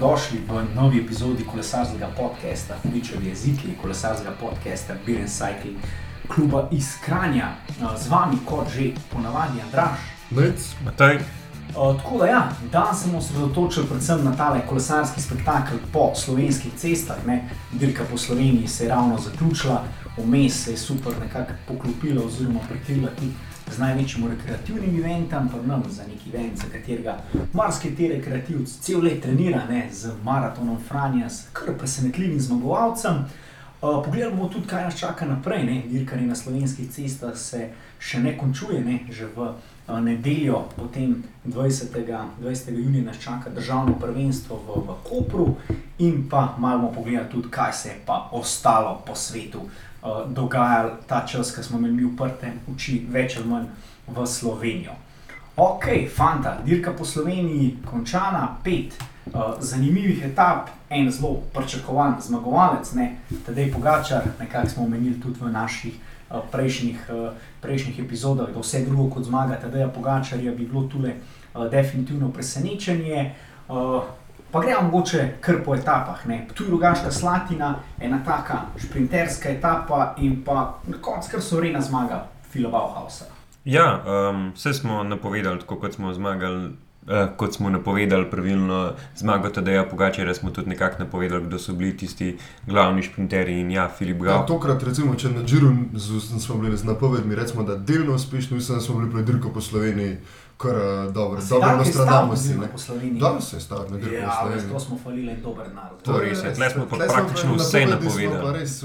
Dobrodošli v novi epizodi kolesarskega podcasta, Fličev jezik in kolesarskega podcasta Beer and Cycling kluba iz Kranja. Z vami, kot že ponavadi, Andraš. Nec, Mataj. Tako da, ja, danes sem osredotočil predvsem na tale kolesarski spektakel po slovenskih cestah. Ne. Dirka po Sloveniji se je ravno zaključila, vmes se je super nekako poklopila oziroma prekrila tudi z največjim rekreativnim eventom, pa nam za neki event, za katerega marsikati rekreativci cel let trenira ne, z maratonom Franja, s kar presenetljivim zmagovalcem. Uh, pogledamo bomo tudi, kaj nas čaka naprej. Ne. Dirkanje na slovenskih cestah se še ne končuje, ne. že v uh, nedeljo, potem 20. 20. junija nas čaka državno prvenstvo v, v Kopru in pa malo bomo pogledali tudi, kaj se je pa ostalo po svetu uh, dogajalo ta čas, ko smo imeli uprte oči, več ali manj v Slovenijo. Ok, fanta, dirka po Sloveniji, končana, pet uh, zanimivih etap, en zelo pričakovan zmagovalec, ne, tedaj Pogačar, nekako smo omenili tudi v naših uh, prejšnjih, uh, prejšnjih epizodah, da vse drugo kot zmaga, tedaj Pogačarja bi bilo tule uh, definitivno presenečenje. Uh, Pa gremo mogoče kar po etapah. Ne. Tu je drugačna slatina, ena taka šprinterska etapa in pa na koncu kar so rena zmaga Fila Bauhausa. Ja, um, vse smo napovedali, tako kot smo zmagali. Uh, kot smo napovedali, pravilno zmago Tadeja Pogačera, smo tudi nekako napovedali, kdo so bili tisti glavni šprinterji in ja, Filip ja, Grau. tokrat, recimo, če na Džiru z- smo bili z napovedmi, recimo, da delno uspešni, mislim, da smo bili pred dirko po Sloveniji, kar uh, dobro, dobro si. Stavimo ne. po Sloveniji. Dobro se je staviti na dirko po Ja, veš, Sloveniji. to smo falili en dober narod. To je res, ja. Tle smo pa praktično vse napovedali. res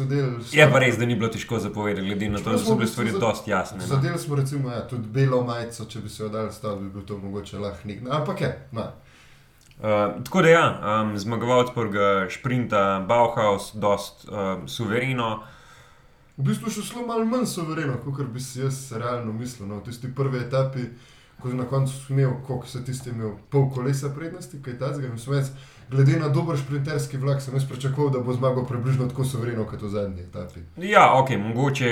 Je pa res, da ni bilo težko zapovedati, glede na to, da so bile stvari dosti jasne. no. Zadeli smo recimo, ja, tudi belo majico, če bi se jo dal staviti, bi bil to mogoče lahko nek. Ampak je, na. Uh, tako da ja, um, zmagovalec prvega šprinta, Bauhaus, dost uh, suvereno. V bistvu še zelo malo manj sovereno, kot bi si jaz realno mislil. No, v tisti prvi etapi, ko si na koncu imel, koliko se tisti imel, pol kolesa prednosti, kaj tazga. Mislim, jaz, glede na dober šprinterski vlak, sem jaz pričakoval, da bo zmagal približno tako sovereno kot v zadnji etapi. Ja, ok, mogoče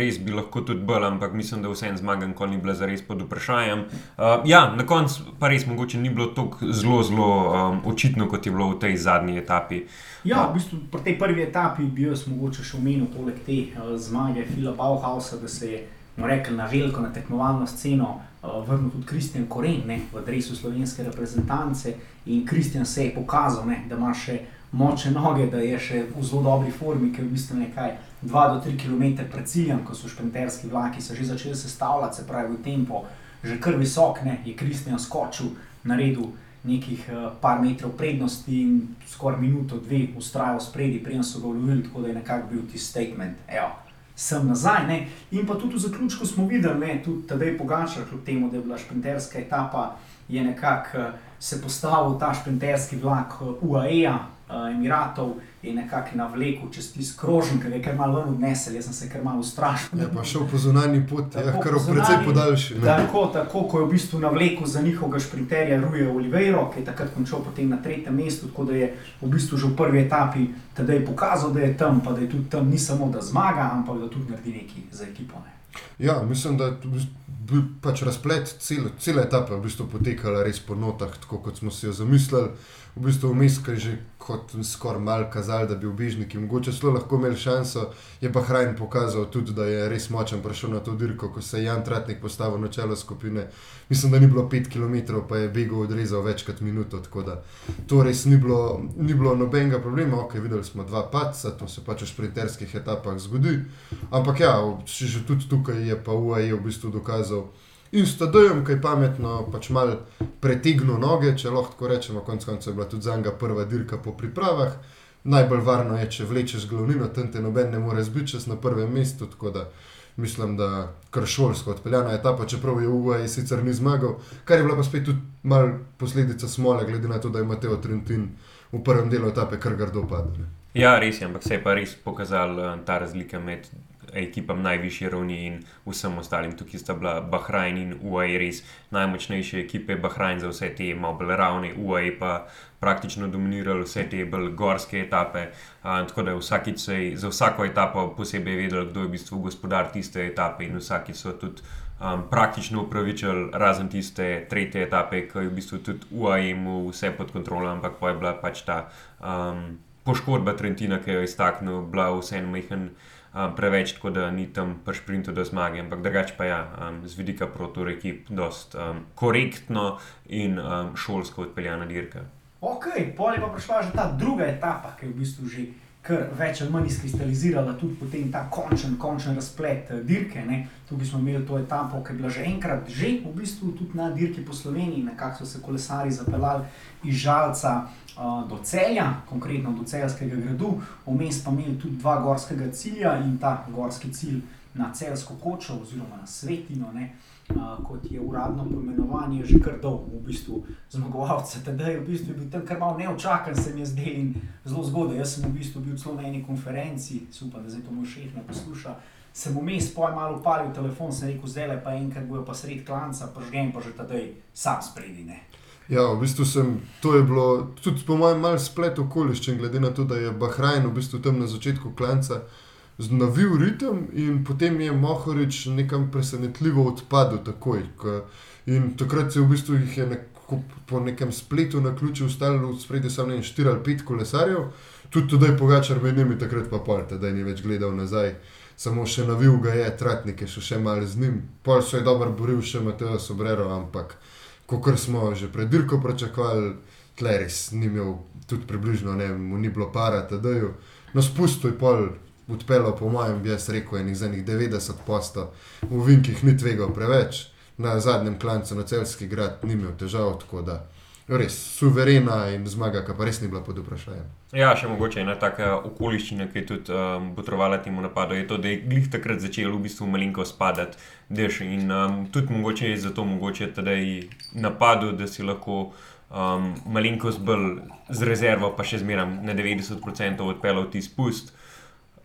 res bi lahko tudi bolj, ampak mislim, da vseeno zmaga nikoli ni bila zares pod vprašanjem. Uh, ja, na koncu pa res mogoče ni bilo tako zelo, zelo um, očitno, kot je bilo v tej zadnji etapi. Ja, v bistvu pri tej prvi etapi bi jaz mogoče še omenil poleg te uh, zmage Fila Bauhausa, da se je rekli, na veliko na tekmovalno sceno uh, vrnil tudi Kristjan Koren ne, v dresu slovenske reprezentance in Kristjan se je pokazal, ne, da ima še močne noge, da je še v zelo dobri formi, ker v bistvu nekaj 2 do 3 km pred ciljem, ko so šprinterski vlaki se že začeli sestavljati, se pravi v tempo, že kar visok, ne, je Kristjan skočil, naredil nekih uh, par metrov prednosti in skoraj minuto, dve ustrajal spredi, preden so ga ulovili, tako da je nekako bil ti statement. Evo, sem nazaj. Ne? In pa tudi v zaključku smo videli, ne, tudi tedaj Pogačar, kljub temu, da je bila šprinterska etapa, je nekako uh, se postavil ta šprinterski vlak UAE-ja, uh, Emiratov, je nekako navlekel čez tisti krožnik, ki je kar malo ven odnesel, jaz sem se kar malo ustrašil. Je pa šel po zunanji poti, ja, kar v precej podaljši. ne. Tako, tako, ko je v bistvu navlekel za njihovega šprinterja Ruja Oliveira, ki je takrat končal potem na tretjem mestu, tako da je v bistvu že v prvi etapi tedaj pokazal, da je tam, pa da je tudi tam ni samo da zmaga, ampak da tudi naredi nekaj za ekipo. Ne. Ja, mislim, da je bil pač razplet cele, cele etape v bistvu potekala res po notah, tako kot smo si jo zamislili. V bistvu vmes, ki je že kot skoraj mal kazali, da bi obižniki mogoče zelo lahko imeli šanso, je pa Hrajn pokazal tudi, da je res močen prišel na to dirko, ko se je Jan Tratnik postavil na čelo skupine. Mislim, da ni bilo 5 km, pa je Bego odrezal več kot minuto, tako da to res ni bilo, ni bilo nobenega problema. Ok, videli smo dva paca, to se pač v sprinterskih etapah zgodi. Ampak ja, že tudi tukaj je pa UAE v bistvu dokazal. In s tadojem, kaj pametno, pač mal pretegnil noge, če lahko tako rečemo, konec koncev je bila tudi za njega prva dirka po pripravah. Najbolj varno je, če vlečeš glavnino, tam te noben ne more zbiti čez na prvem mestu, tako da mislim, da kar šolsko odpeljana etapa, čeprav je UAE sicer ni zmagal, kar je bila pa spet tudi mal posledica smole, glede na to, da je Mateo Trentin v prvem delu etape kar grdo padel. Ja, res je, ampak se je pa res pokazala ta razlika med ekipam najvišje ravni in vsem ostalim. Tukaj sta bila Bahrajn in UAE res najmočnejše ekipe. Bahrajn za vse te malo bolj ravne, UAE pa praktično dominirali vse te bolj gorske etape. Uh, tako da vsakič se je za vsako etapo posebej vedel, kdo je v bistvu gospodar tiste etape in vsaki so tudi. Um, praktično upravičili, razen tiste tretje etape, ki je v bistvu tudi UAE imel vse pod kontrolo, ampak pa je bila pač ta um, poškodba Trentina, ki jo je iztaknil, bila vseeno majhen um, preveč, tako da ni tam pač sprintu do zmage. Ampak drugače pa je ja, um, z vidika protor ekip dost um, korektno in um, šolsko odpeljana dirka. Ok, pol je pa prišla že ta druga etapa, ki je v bistvu že kar več ali manj izkristalizirala tudi potem ta končen, končen razplet eh, dirke. Ne. Tukaj smo imeli to etapo, ki je bila že enkrat, že v bistvu tudi na dirki po Sloveniji, nekako so se kolesari zapeljali iz Žalca do Celja, konkretno do Celjskega gradu, vmes pa imeli tudi dva gorskega cilja in ta gorski cilj na Celjsko kočo oziroma na Svetino. Ne kot je uradno poimenovanje, že kar dolgo, v bistvu zmagovalce. Tedaj je v bistvu bil tam kar malo neočakan, se mi je zdel in zelo zgodaj. Jaz sem v bistvu bil celo na eni konferenci, super, da zdaj to moj šef ne posluša. Sem vmes poj malo upalil telefon, sem rekel, zdaj le pa enkrat bojo pa sred klanca, pa žgem pa že tedaj sam spredine. Ja, v bistvu sem, to je bilo tudi po mojem mal splet okoliščen, glede na to, da je Bahrajn v bistvu tam na začetku klanca znavil ritem in potem je Mohorič nekam presenetljivo odpadel takoj. In takrat je v bistvu jih je neko, po nekem spletu na ključu ustalo v spredje samo ne 4 ali 5 kolesarjev, tudi tudi Pogačar med njimi takrat pa pol, da ni več gledal nazaj. Samo še navil ga je, tratnike so še malo z njim, pol so je dobro boril še Mateo Sobrero, ampak kot smo že pred dirko pričakovali, Tleris ni imel tudi približno, ne, mu ni bilo para, da je. No, spustil je pol odpeljal, po mojem, bi jaz rekel, enih za njih 90 posto, v Vinkih ni tvegal preveč, na zadnjem klancu na celski grad ni imel težav, tako da res suverena in zmaga, ki pa res ni bila pod vprašanjem. Ja, še mogoče ena taka okoliščina, ki je tudi um, potrovala temu napadu, je to, da je glih takrat začel v bistvu malenko spadati dež in um, tudi mogoče je zato mogoče tedaj napadu, da si lahko. Um, malenkost bolj z rezervo, pa še zmeraj na 90% odpeljal ti spust,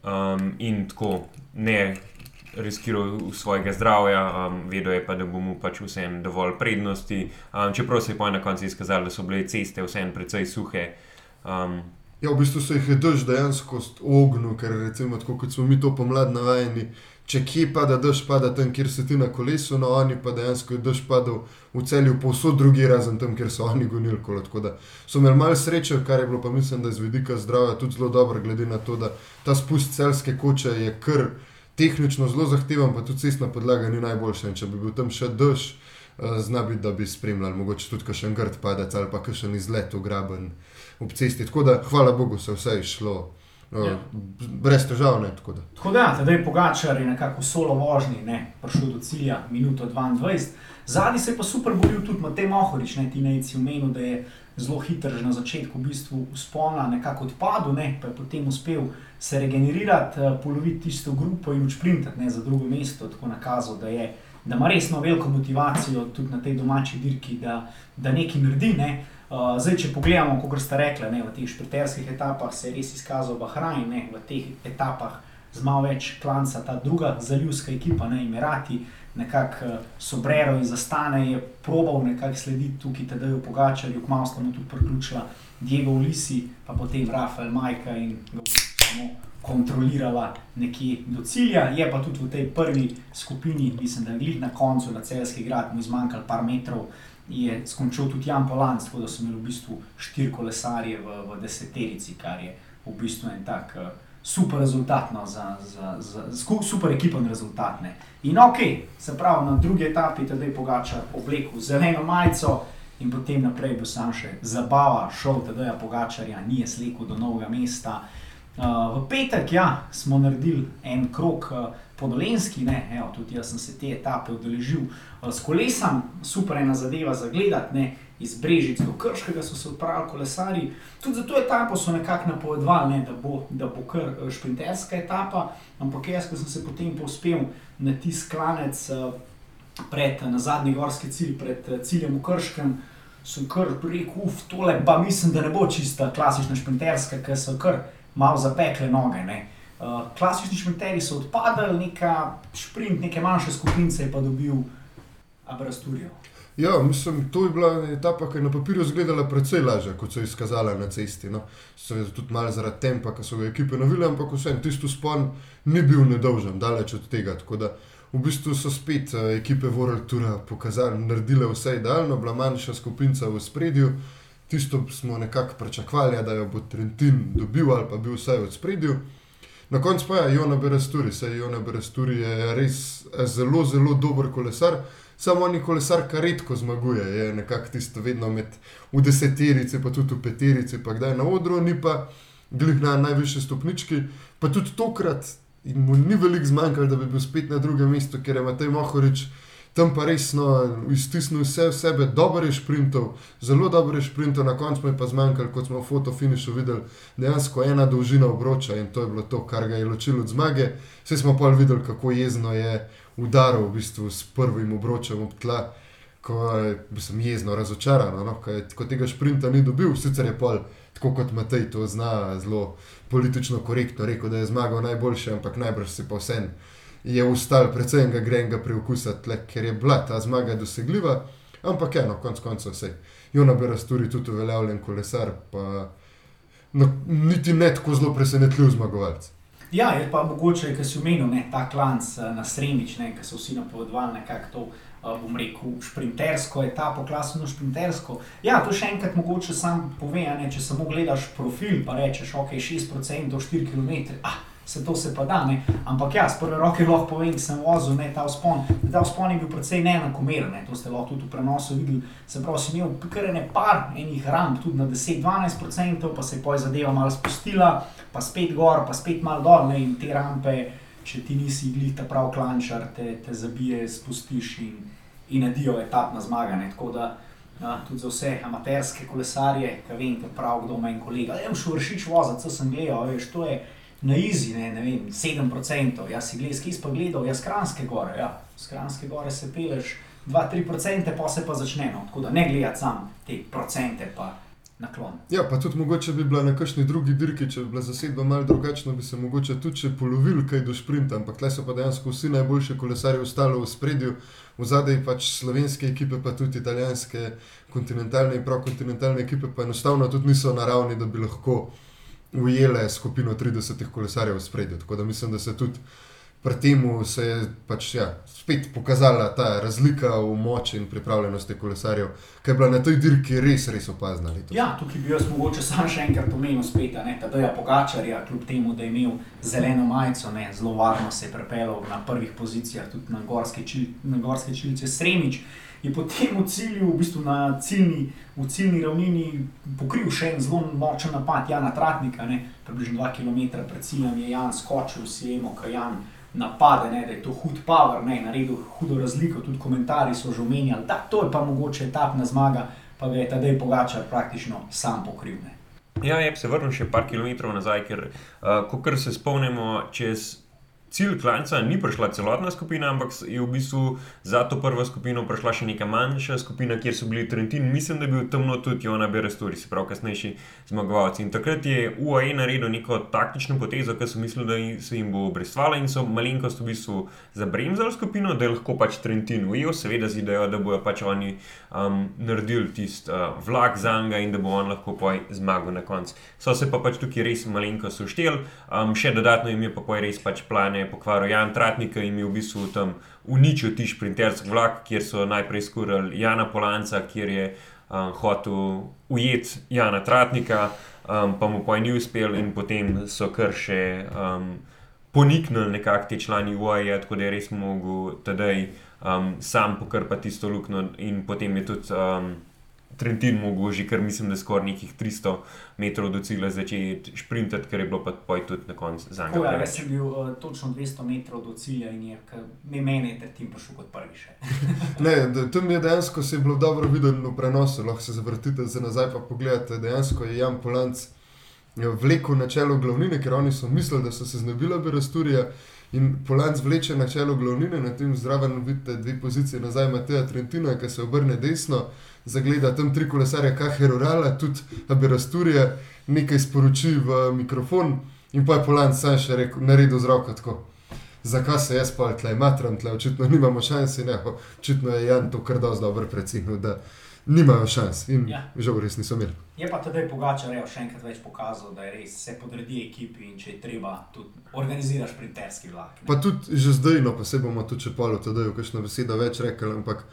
um, in tako ne riskiral svojega zdravja, um, vedel je pa, da bo mu pač vsem dovolj prednosti. Um, čeprav se je pa na koncu izkazalo, da so bile ceste vsem precej suhe. Um, ja, v bistvu se jih je drž dejansko ognil, ker recimo tako kot smo mi to pomlad navajeni če kje pada dež, pada tam, kjer si ti na kolesu, no oni pa dejansko je dež padal v celju, povsod drugi, razen tam, kjer so oni gonili kolo. Tako da so imeli malo sreče, kar je bilo pa mislim, da je z vidika zdravja tudi zelo dobro, glede na to, da ta spust celske koče je kar tehnično zelo zahteven, pa tudi cestna podlaga ni najboljša. In če bi bil tam še dež, eh, zna biti, da bi spremljali, mogoče tudi kakšen grd padec ali pa kakšen izlet v graben ob cesti. Tako da hvala Bogu se vse je šlo. No, ja. Brez težav. Ne, tako da, tako da zdaj je Pogačar nekako solo vožnji, ne, prišel do cilja, minuto 22. Zadnji se je pa super boril tudi Matej Mohorič, ne ti neci omenil, da je zelo hiter že na začetku v bistvu spona nekako odpadel, ne, pa je potem uspel se regenerirati, eh, poloviti tisto grupo in učprintati za drugo mesto, tako nakazal, da je. Da ima resno veliko motivacijo tudi na tej domači dirki, da, da nekaj naredi. Ne. Uh, zdaj, če pogledamo, kot ste rekli, ne, v teh šprinterskih etapah se je res izkazal Bahrajn, ne, v teh etapah z malo več klanca, ta druga zaljubska ekipa, ne Emirati, nekako uh, Sobrero in Zastane je probal nekako slediti tukaj, da je v Pogačarju, kmalo sta mu tudi priključila Diego Ulisi, pa potem Rafael Majka in ga bomo kontrolirala nekje do cilja. Je pa tudi v tej prvi skupini, mislim, da je glih na koncu na celski grad, mu izmanjkalo par metrov je skončal tudi Jan Polanc, tako da so imeli v bistvu štiri kolesarje v, v deseterici, kar je v bistvu en tak uh, super rezultat, no, za, za, za, za super ekipen rezultat. Ne. In ok, se pravi, na drugi etapi teda je Pogačar oblekel zeleno majico. In potem naprej bo sam še zabava, šel teda je Pogačarja, ni je slekel do novega mesta. Uh, v petek ja, smo naredili en krok uh, po Dolenski, ne, evo, tudi jaz sem se te etape udeležil uh, s kolesom, super ena zadeva za gledati, ne, iz Brežic do Krškega so se odpravili kolesari. Tudi za to etapo so nekako napovedovali, ne, da, bo, da bo kar uh, šprinterska etapa, ampak jaz, ko sem se potem povspel na tisti klanec uh, pred, na zadnji gorski cilj, pred uh, ciljem v Krškem, sem kar rekel, uf, tole pa mislim, da ne bo čista klasična šprinterska, ker so kar malo zapekle noge. Ne. Uh, klasični šprinterji so odpadali, neka šprint, neke manjše skupince je pa dobil Abrasturijo. Ja, mislim, to je bila etapa, ki je na papirju izgledala precej lažja, kot so izkazala na cesti. No. Seveda tudi malo zaradi tempa, ki so ga ekipe navile, ampak vseeno tisto spon ni bil nedolžen, daleč od tega. Tako da v bistvu so spet uh, ekipe World Toura pokazali, naredile vse idealno, bila manjša skupinca v spredju. Tisto smo nekako pričakovali, da jo bo Trentin dobil ali pa bil vsaj v spredju. Na koncu pa je Jona Beresturi, saj Jona Beresturi je res eh, zelo, zelo dober kolesar. Samo on je kolesar, ki redko zmaguje, je nekako tisto vedno med v deseterici, pa tudi v peterici, pa kdaj na odru, ni pa glih na najvišji stopnički. Pa tudi tokrat mu ni veliko zmanjkalo, da bi bil spet na drugem mestu, ker je Matej Mohorič tam pa resno iztisnil vse v sebe, dobro je šprintov, zelo dobro je šprintov, na koncu je pa zmanjkalo, kot smo v fotofinišu videli, dejansko ena dolžina obroča in to je bilo to, kar ga je ločilo od zmage. Vse smo pa videli, kako jezno je udaril v bistvu s prvim obročem ob tla. Ko sem jezno razočaran, no? ko tega šprinta ni dobil, sicer je pol, tako kot Matej to zna, zelo politično korektno rekel, da je zmagal najboljši, ampak najbrž si pa vsem je ustal predvsem enega grenga preukusa, tle, ker je bila ta zmaga dosegljiva. Ampak eno, konc koncev vse. Jona Berasturi tudi uveljavljen kolesar, pa no, niti ne tako zelo presenetljiv zmagovalec. Ja, je pa mogoče, ker si omenil ne, ta klanc na Sremič, ki so vsi napovedovali nekako to, uh, bom rekel, šprintersko etapo, klasično šprintersko. Ja, to še enkrat mogoče sam pove, ne, če samo gledaš profil, pa rečeš, ok, 6% do 4 km. Ah, se to se pa da. Ne? Ampak ja, z prve roke lahko povem, da sem vozil ne, ta vzpon. Ta vzpon je bil precej neenakomeren, ne? to ste lahko tudi v prenosu videli. Se pravi, sem imel kar ne par enih ramp, tudi na 10-12%, pa se je poj zadeva malo spustila, pa spet gor, pa spet malo dol ne? in te rampe, če ti nisi glih ta prav klančar, te, te zabije, spustiš in, in nadijo etapna zmaga. Ne? Tako da Ja, tudi za vse amaterske kolesarje, ki vem, da prav kdo ima in kolega. Ja, šel vršič voziti, sem gledal, veš, to je na izi, ne, ne vem, 7%, jaz si gledal, skis pa gledal, jaz skranske gore, ja, skranske gore se peleš 2-3%, pa se pa začne, no, tako da ne gledati sam te procente pa naklon. Ja, pa tudi mogoče bi bila na kakšni drugi dirki, če bi bila zasedba malo drugačna, bi se mogoče tudi če polovil kaj do šprinta, ampak tle so pa dejansko vsi najboljši kolesari ostali v spredju, v zadej pač slovenske ekipe, pa tudi italijanske, kontinentalne in prav-kontinentalne ekipe, pa enostavno tudi niso naravni, da bi lahko ujele skupino 30 kolesarjev v spredju. Tako da mislim, da se tudi pri tem se je pač, ja, spet pokazala ta razlika v moči in pripravljenosti kolesarjev, ki je bila na tej dirki res, res opazna. Letos. Ja, tukaj bi jaz mogoče sam še enkrat pomenil spet, da je Pogačarja, kljub temu, da je imel zeleno majico, ne, zelo varno se je prepeljal na prvih pozicijah, tudi na gorske, čil, na gorske čilice Sremič je potem v cilju, v bistvu na ciljni, v ciljni ravnini, pokril še en zelo močen napad Jana Tratnika. Ne? Približno 2 km pred ciljem je Jan skočil, vsi vemo, kaj Jan napade, ne? da je to hud power, ne? naredil hudo razliko. Tudi komentarji so že omenjali, da to je pa mogoče etapna zmaga, pa ga je tedaj Pogačar praktično sam pokril. Ne? Ja, je, se vrnem še par kilometrov nazaj, ker, uh, ko se spomnimo, čez cilj klanca ni prišla celotna skupina, ampak je v bistvu za to prvo skupino prišla še neka manjša skupina, kjer so bili Trentin, mislim, da je bil temno tudi Jona Berestori, se pravi, kasnejši zmagovalci. In takrat je UAE naredil neko taktično potezo, ker so mislili, da se jim bo obrestvala in so malenkost v bistvu zabremzali skupino, da je lahko pač Trentin ujel, seveda z idejo, da bojo pač oni um, naredili tisti uh, vlak za njega in da bo on lahko poj zmagal na koncu. So se pa pač tukaj res malenkost ušteli, um, še dodatno jim je pa poj res pač plane je pokvaril Jan Tratnik in je v bistvu tam uničil ti šprinterski vlak, kjer so najprej skurili Jana Polanca, kjer je um, hotel ujeti Jana Tratnika, um, pa mu pa ni uspel in potem so kar še um, poniknili nekako ti člani UAE, tako da je res mogel tedaj um, sam pokrpati tisto luknjo in potem je tudi. Um, Trentin mogel že, ker mislim, da je skoraj nekih 300 metrov do cilja začeti šprintati, ker je bilo pa poj tudi na koncu za njega. Ja, jaz sem bil uh, točno 200 metrov do cilja in je ne meni, da ti pa šel kot prvi še. ne, tam je dejansko se je bilo dobro videti v prenosu, lahko se zavrtite za nazaj pa pogledate. Dejansko je Jan Polanc ja, vlekel na čelo glavnine, ker oni so mislili, da so se znebili Berasturija. In Polanc vleče na čelo glavnine, na tem zraven vidite dve pozicije nazaj, Mateja Trentina, ki se obrne desno zagleda tam tri kolesarje, kaj je Rorala, tudi Aberasturija, nekaj sporoči v mikrofon. In pa je Polan sam še rekel, naredil z roko tako. Zakaj se jaz pa tle matram, tle očitno nimamo šansi, ne, očitno je Jan to kar dosti dobro precenil, da nimajo šans in Ja. žal res niso imeli. Je pa tedaj Pogačar evo, še enkrat več pokazal, da je res se podredi ekipi in če je treba, tudi organiziraš printerski vlak. ne. Pa tudi že zdaj, no pa se bomo tudi če polo tedaj v kakšno besedo več rekli, ampak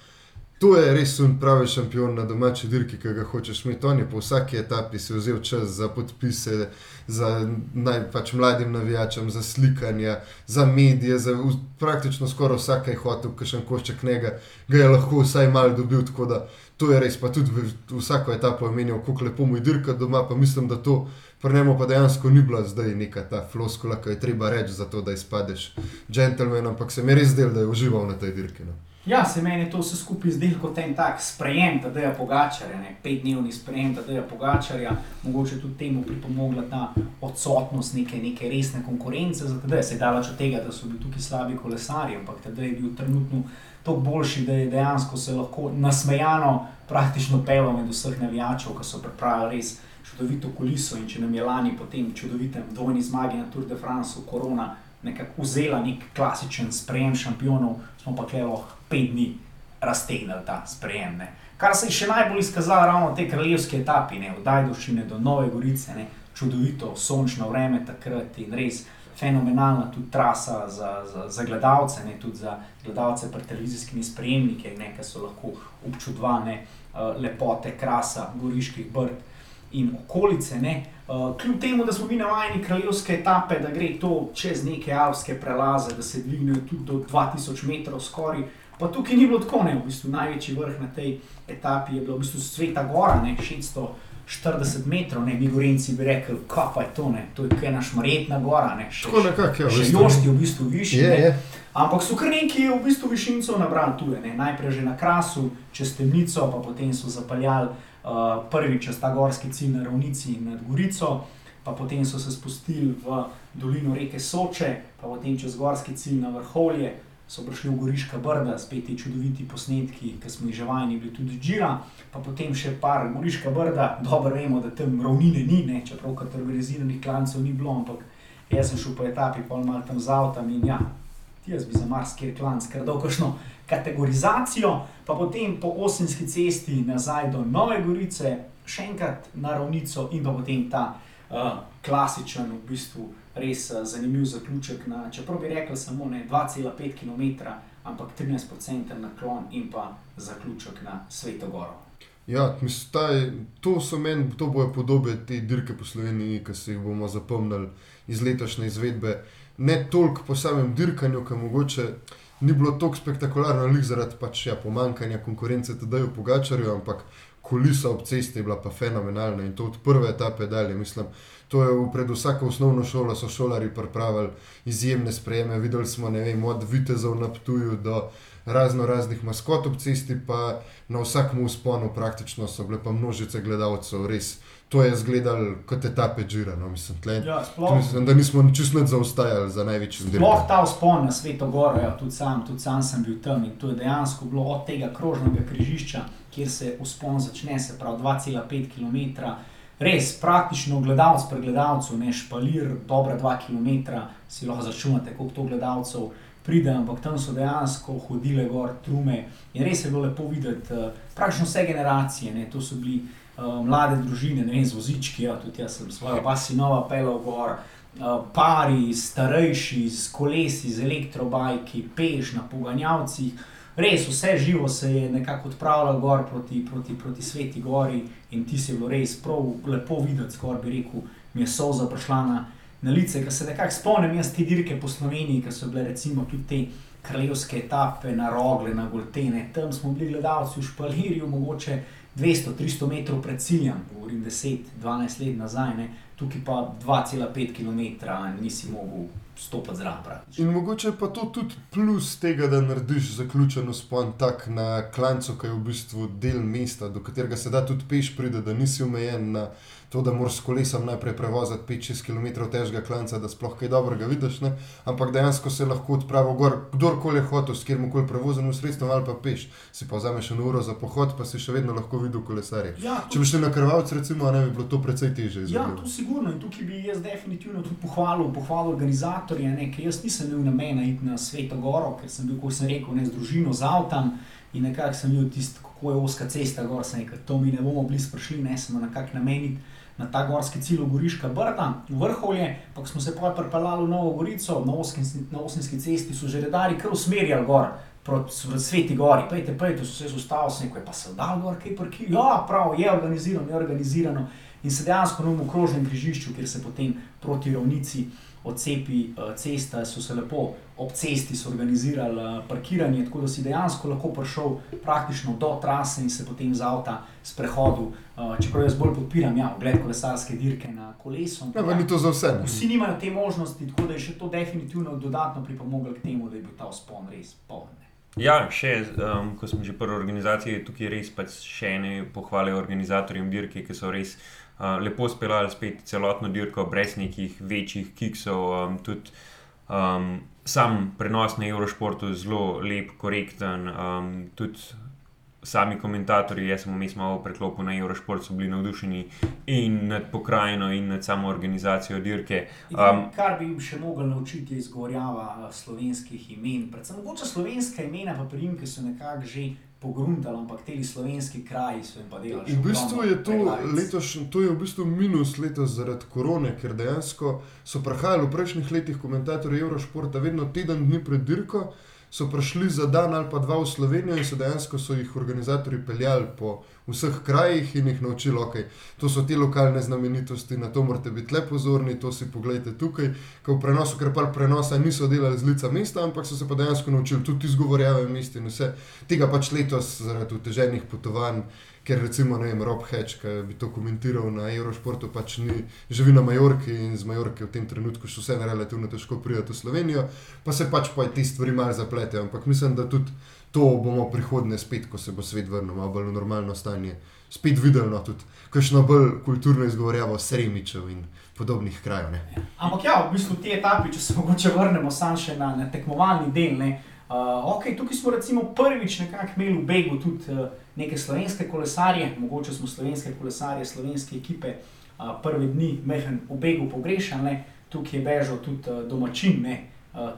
to je res un pravi šampion na domači dirki, ki ga hočeš imeti. On je po vsaki etapi si vzel čas za podpise, za naj, pač mladim navijačem, za slikanje, za medije, za v, praktično skoraj vsak je hotel, kakšen košček njega, ga je lahko vsaj malo dobil. tako da To je res, pa tudi v, vsako etapo je menil, kako lepo mu je dirka doma, pa mislim, da to pri njemu pa dejansko ni bila zdaj neka ta floskula, ki je treba reči za to, da izpadeš džentlmen, ampak se mi je res zdel, da je užival na tej dirki. No. Ja, se meni je to vse skupaj zdelo kot en tak sprejem, da je Pogačarja, ne, petdnevni sprejem, da je Pogačarja, mogoče tudi temu pripomogla ta odsotnost neke, neke resne konkurence, zato se je daleč od tega, da so bili tukaj slabi kolesari, ampak tedaj je bil trenutno toliko boljši, da je dejansko se lahko nasmejano praktično pelo med vseh navijačev, ki so pripravili res čudovito kuliso in če nam je lani po tem čudovitem dvojni zmagi na Tour de France korona nekako vzela nek klasičen sprejem šampionov, smo pa kle lahko pet dni raztegnili ta sprejem. Ne. Kar se je še najbolj izkazalo ravno v tej kraljevski etapi, ne, od Dajdoščine do Nove Gorice, ne, čudovito sončno vreme takrat in res fenomenalna tudi trasa za, za, za gledalce, ne, tudi za gledalce pred televizijskimi sprejemniki, ki so lahko občudovane uh, lepote, krasa goriških brd in okolice. Ne. Uh, kljub temu, da smo mi navajeni kraljevske etape, da gre to čez neke alpske prelaze, da se dvignejo tudi do 2000 metrov skoraj. Pa tukaj ni bilo tako, ne, v bistvu največji vrh na tej etapi je bila v bistvu Sveta Gora, ne, 640 metrov, ne, mi gorenci bi rekli, kaj pa je to, ne, to je kaj naš Marjetna gora, ne, še, Tako nekako, ja, še veste. Jošt je v bistvu višji. Ne. je. Ampak so kar neki v bistvu višincev nabrali tu, ne. najprej že na krasu, čez temnico, pa potem so zapeljali uh, prvič čez ta gorski cilj na ravnici nad Gorico, pa potem so se spustili v dolino reke Soče, pa potem čez gorski cilj na vrhovje, so prišli v Goriška brda, spet ti čudoviti posnetki, ki smo jih že vajeni bili tudi Džira, pa potem še par Goriška brda, dobro vemo, da tam ravnine ni, ne, čeprav kategoriziranih klancev ni bilo, ampak jaz sem šel po etapi, pol mal tam z avtom in ja, jaz bi za marsikaj klan skrdel kakšno kategorizacijo, pa potem po Osinski cesti nazaj do Nove Gorice, še enkrat na ravnico in pa potem ta uh, klasičen, v bistvu res uh, zanimiv zaključek na, čeprav bi rekel samo ne 2,5 km, ampak 13% naklon in pa zaključek na Svetogoro. Ja, mislim, ta je, to so meni, to bojo podobe te dirke po Sloveniji, ki se jih bomo zapomnili iz letošnje izvedbe. Ne toliko po samem dirkanju, ki mogoče ni bilo tako spektakularno, lih zaradi pač, ja, pomankanja konkurence tedaj v Pogačarju, ampak kulisa ob cesti je bila pa fenomenalna in to od prve etape dalje. Mislim, to je pred vsako osnovno šolo so šolari pripravili izjemne sprejeme. Videli smo, vem, od vitezov na Ptuju do razno raznih maskot ob cesti, pa na vsakem usponu praktično so bile pa množice gledalcev, res. To je izgledalo kot etape Džira, no, mislim, tle, Ja, mislim, da nismo čisto zaostajali za največjim Sploh dirkom. ta vzpon na Sveto Goro, ja, tudi, sam, tudi sam sem bil tam in to je dejansko bilo od tega krožnega križišča, kjer se vzpon začne, se pravi 2,5 km. Res praktično gledalec pred gledalcem, ne špalir, dobra 2 km, si lahko začunate, koliko to gledalcev pride, ampak tam so dejansko hodile gor trume in res je bilo lepo videti, eh, praktično vse generacije, ne, to so bili mlade družine, ne vem, z vozički, ja, tudi jaz sem svojo pasinova pelal gor. Uh, pari, starejši, z kolesi, z elektrobajki, peš na poganjavcih. Res vse živo se je nekako odpravljalo gor proti, proti, proti Sveti Gori in ti si bilo res prav lepo videti, skoraj bi rekel, mi je solza prišla na, na lice, ker se nekako spomnim jaz te dirke po Sloveniji, ki so bile recimo tudi te kraljevske etape na rogle, na goltene. Tam smo bili gledalci v Špalirju, mogoče 200-300 metrov pred ciljem, govorim 10-12 let nazaj, ne. tukaj pa 2,5 km nisi mogel stopiti zraven. praktično. In mogoče pa to tudi plus tega, da narediš zaključen spon tak na klancu, ki je v bistvu del mesta, do katerega se da tudi peš priti, da nisi omejen na to, da moraš s kolesom najprej prevoziti 5-6 km težkega klanca, da sploh kaj dobrega vidiš, ne? ampak dejansko se lahko odpravi gor, kdorkoli je hotel, s kjer koli prevoznim sredstvom ali pa peš. Si pa vzameš eno uro za pohod, pa si še vedno lahko videl kolesarje. Ja, Če bi šli na krvavec, recimo, ne bi bilo to precej teže. Ja, tu si sigurno in tukaj bi jaz definitivno tudi pohvalil, pohvalil organizatorje, ne, ker jaz nisem imel namena iti na Sveto Goro, ker sem bil, kot sem rekel, ne z družino, z avtom in nekako sem videl kako je oska cesta gor, sem rekel, to mi ne bomo blizu prišli, ne smo nekako nameniti na ta gorski cilj, Goriška Brda, v vrhovje, pa smo se pa pripeljali v Novo Gorico, na Osinski, na Osinski cesti so že redari kar usmerjali gor. Proti Sveti Gori, pejte, pejte, so se ustavili, se je pa se dal gor, kaj prki. Ja, prav, je organizirano, je organizirano. In se dejansko na okrožnem križišču, kjer se potem proti ravnici odcepi uh, cesta, so se lepo ob cesti organizirali uh, parkiranje, tako da si dejansko lahko prišel praktično do trase in se potem z avta sprehodil. Uh, čeprav jaz bolj podpiram, ja, ogled kolesarske dirke na kolesu. Ja, ja, ni to za vse. Ne? Vsi nimajo te možnosti, tako da je še to definitivno dodatno pripomoglo k temu, da je bil ta spon res poln. Ja, še, um, ko smo že prvi organizaciji, tukaj res pač še ene pohvale organizatorjem dirke, ki so res uh, lepo speljali spet celotno dirko, brez nekih večjih kiksov. Um, tudi um, sam prenos na Eurošportu je zelo lep, korekten. Um, tudi sami komentatorji, jaz sem vmes malo preklopil na Eurošport, so bili navdušeni in nad pokrajino, in nad samo organizacijo dirke. Um, kar bi jim še mogli naučiti, je izgovorjava eh, slovenskih imen. Predvsem mogoče slovenska imena, pa primke so nekako že. Pogruntali, ampak ti slovenski kraji so jim pa delali. V bistvu je to letošnje, to je v bistvu minus letos zaradi korone, ker dejansko so prihajali v prejšnjih letih komentatorji Eurošporta vedno teden dni pred dirko so prišli za dan ali pa dva v Slovenijo in so dejansko so jih organizatori peljali po vseh krajih in jih naučili, ok, to so te lokalne znamenitosti, na to morate biti le pozorni, to si pogledajte tukaj. Ker v prenosu, ker pa prenosa niso delali z lica mesta, ampak so se pa dejansko naučili tudi izgovorjave mesta in vse. Tega pač letos zaradi uteženih potovanj ker recimo vem, Rob Hedge, ki bi to komentiral na Eurošportu, pač ni, živi na Majorki in z Majorke v tem trenutku še vse relativno težko prijeti v Slovenijo, pa se pač pa te stvari malo zapletejo. Ampak mislim, da tudi to bomo prihodne spet, ko se bo svet vrnil malo bolj v normalno stanje, spet videli no, tudi kakšno bolj kulturno izgovorjavo sremičev in podobnih krajev. Ne. Ampak ja, v bistvu te etape, če se mogoče vrnemo sam še na, na tekmovalni del. Ne. Uh, okay, tukaj smo recimo prvič nekako imeli v Begu tudi uh, neke slovenske kolesarje, mogoče smo slovenske kolesarje, slovenske ekipe uh, prve dni mehen v Begu pogrešali. Tukaj je bežal tudi uh, domačin, ne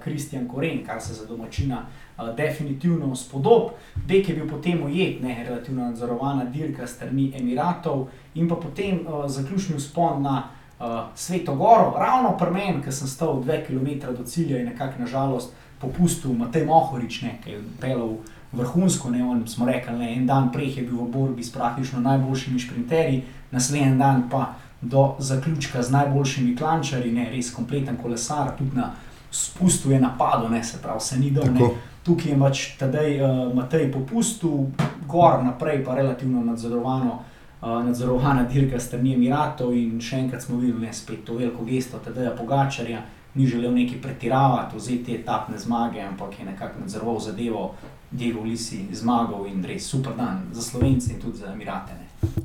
Kristjan uh, Koren, kar se za domačina uh, definitivno spodob. Beg je bil potem ujet, ne relativno nadzorovana dirka strani Emiratov in pa potem uh, zaključni spon na uh, Sveto Goro, ravno pri meni, ker sem stal dve km do cilja in nekako nažalost popustil Matej Mohorič, ne, ki je pelal vrhunsko. Ne, on, smo rekli, ne, en dan prej je bil v borbi s praktično najboljšimi sprinterji, naslednji dan pa do zaključka z najboljšimi klančari, ne, res kompleten kolesar, tudi na spustu je napadlo, ne, se pravi, se ni dol. Tukaj je pač tedaj uh, Matej popustil, gor naprej pa relativno nadzorovano. Uh, nadzorovana dirka strani Emiratov, in še enkrat smo videli, je spet to veliko gesto, tedaj Pogačarja, ni želel neki pretiravati, vzeti etapne zmage, ampak je nekako nadzoroval zadevo, Diego Lisi zmagal in res super dan za Slovence in tudi za Emirate.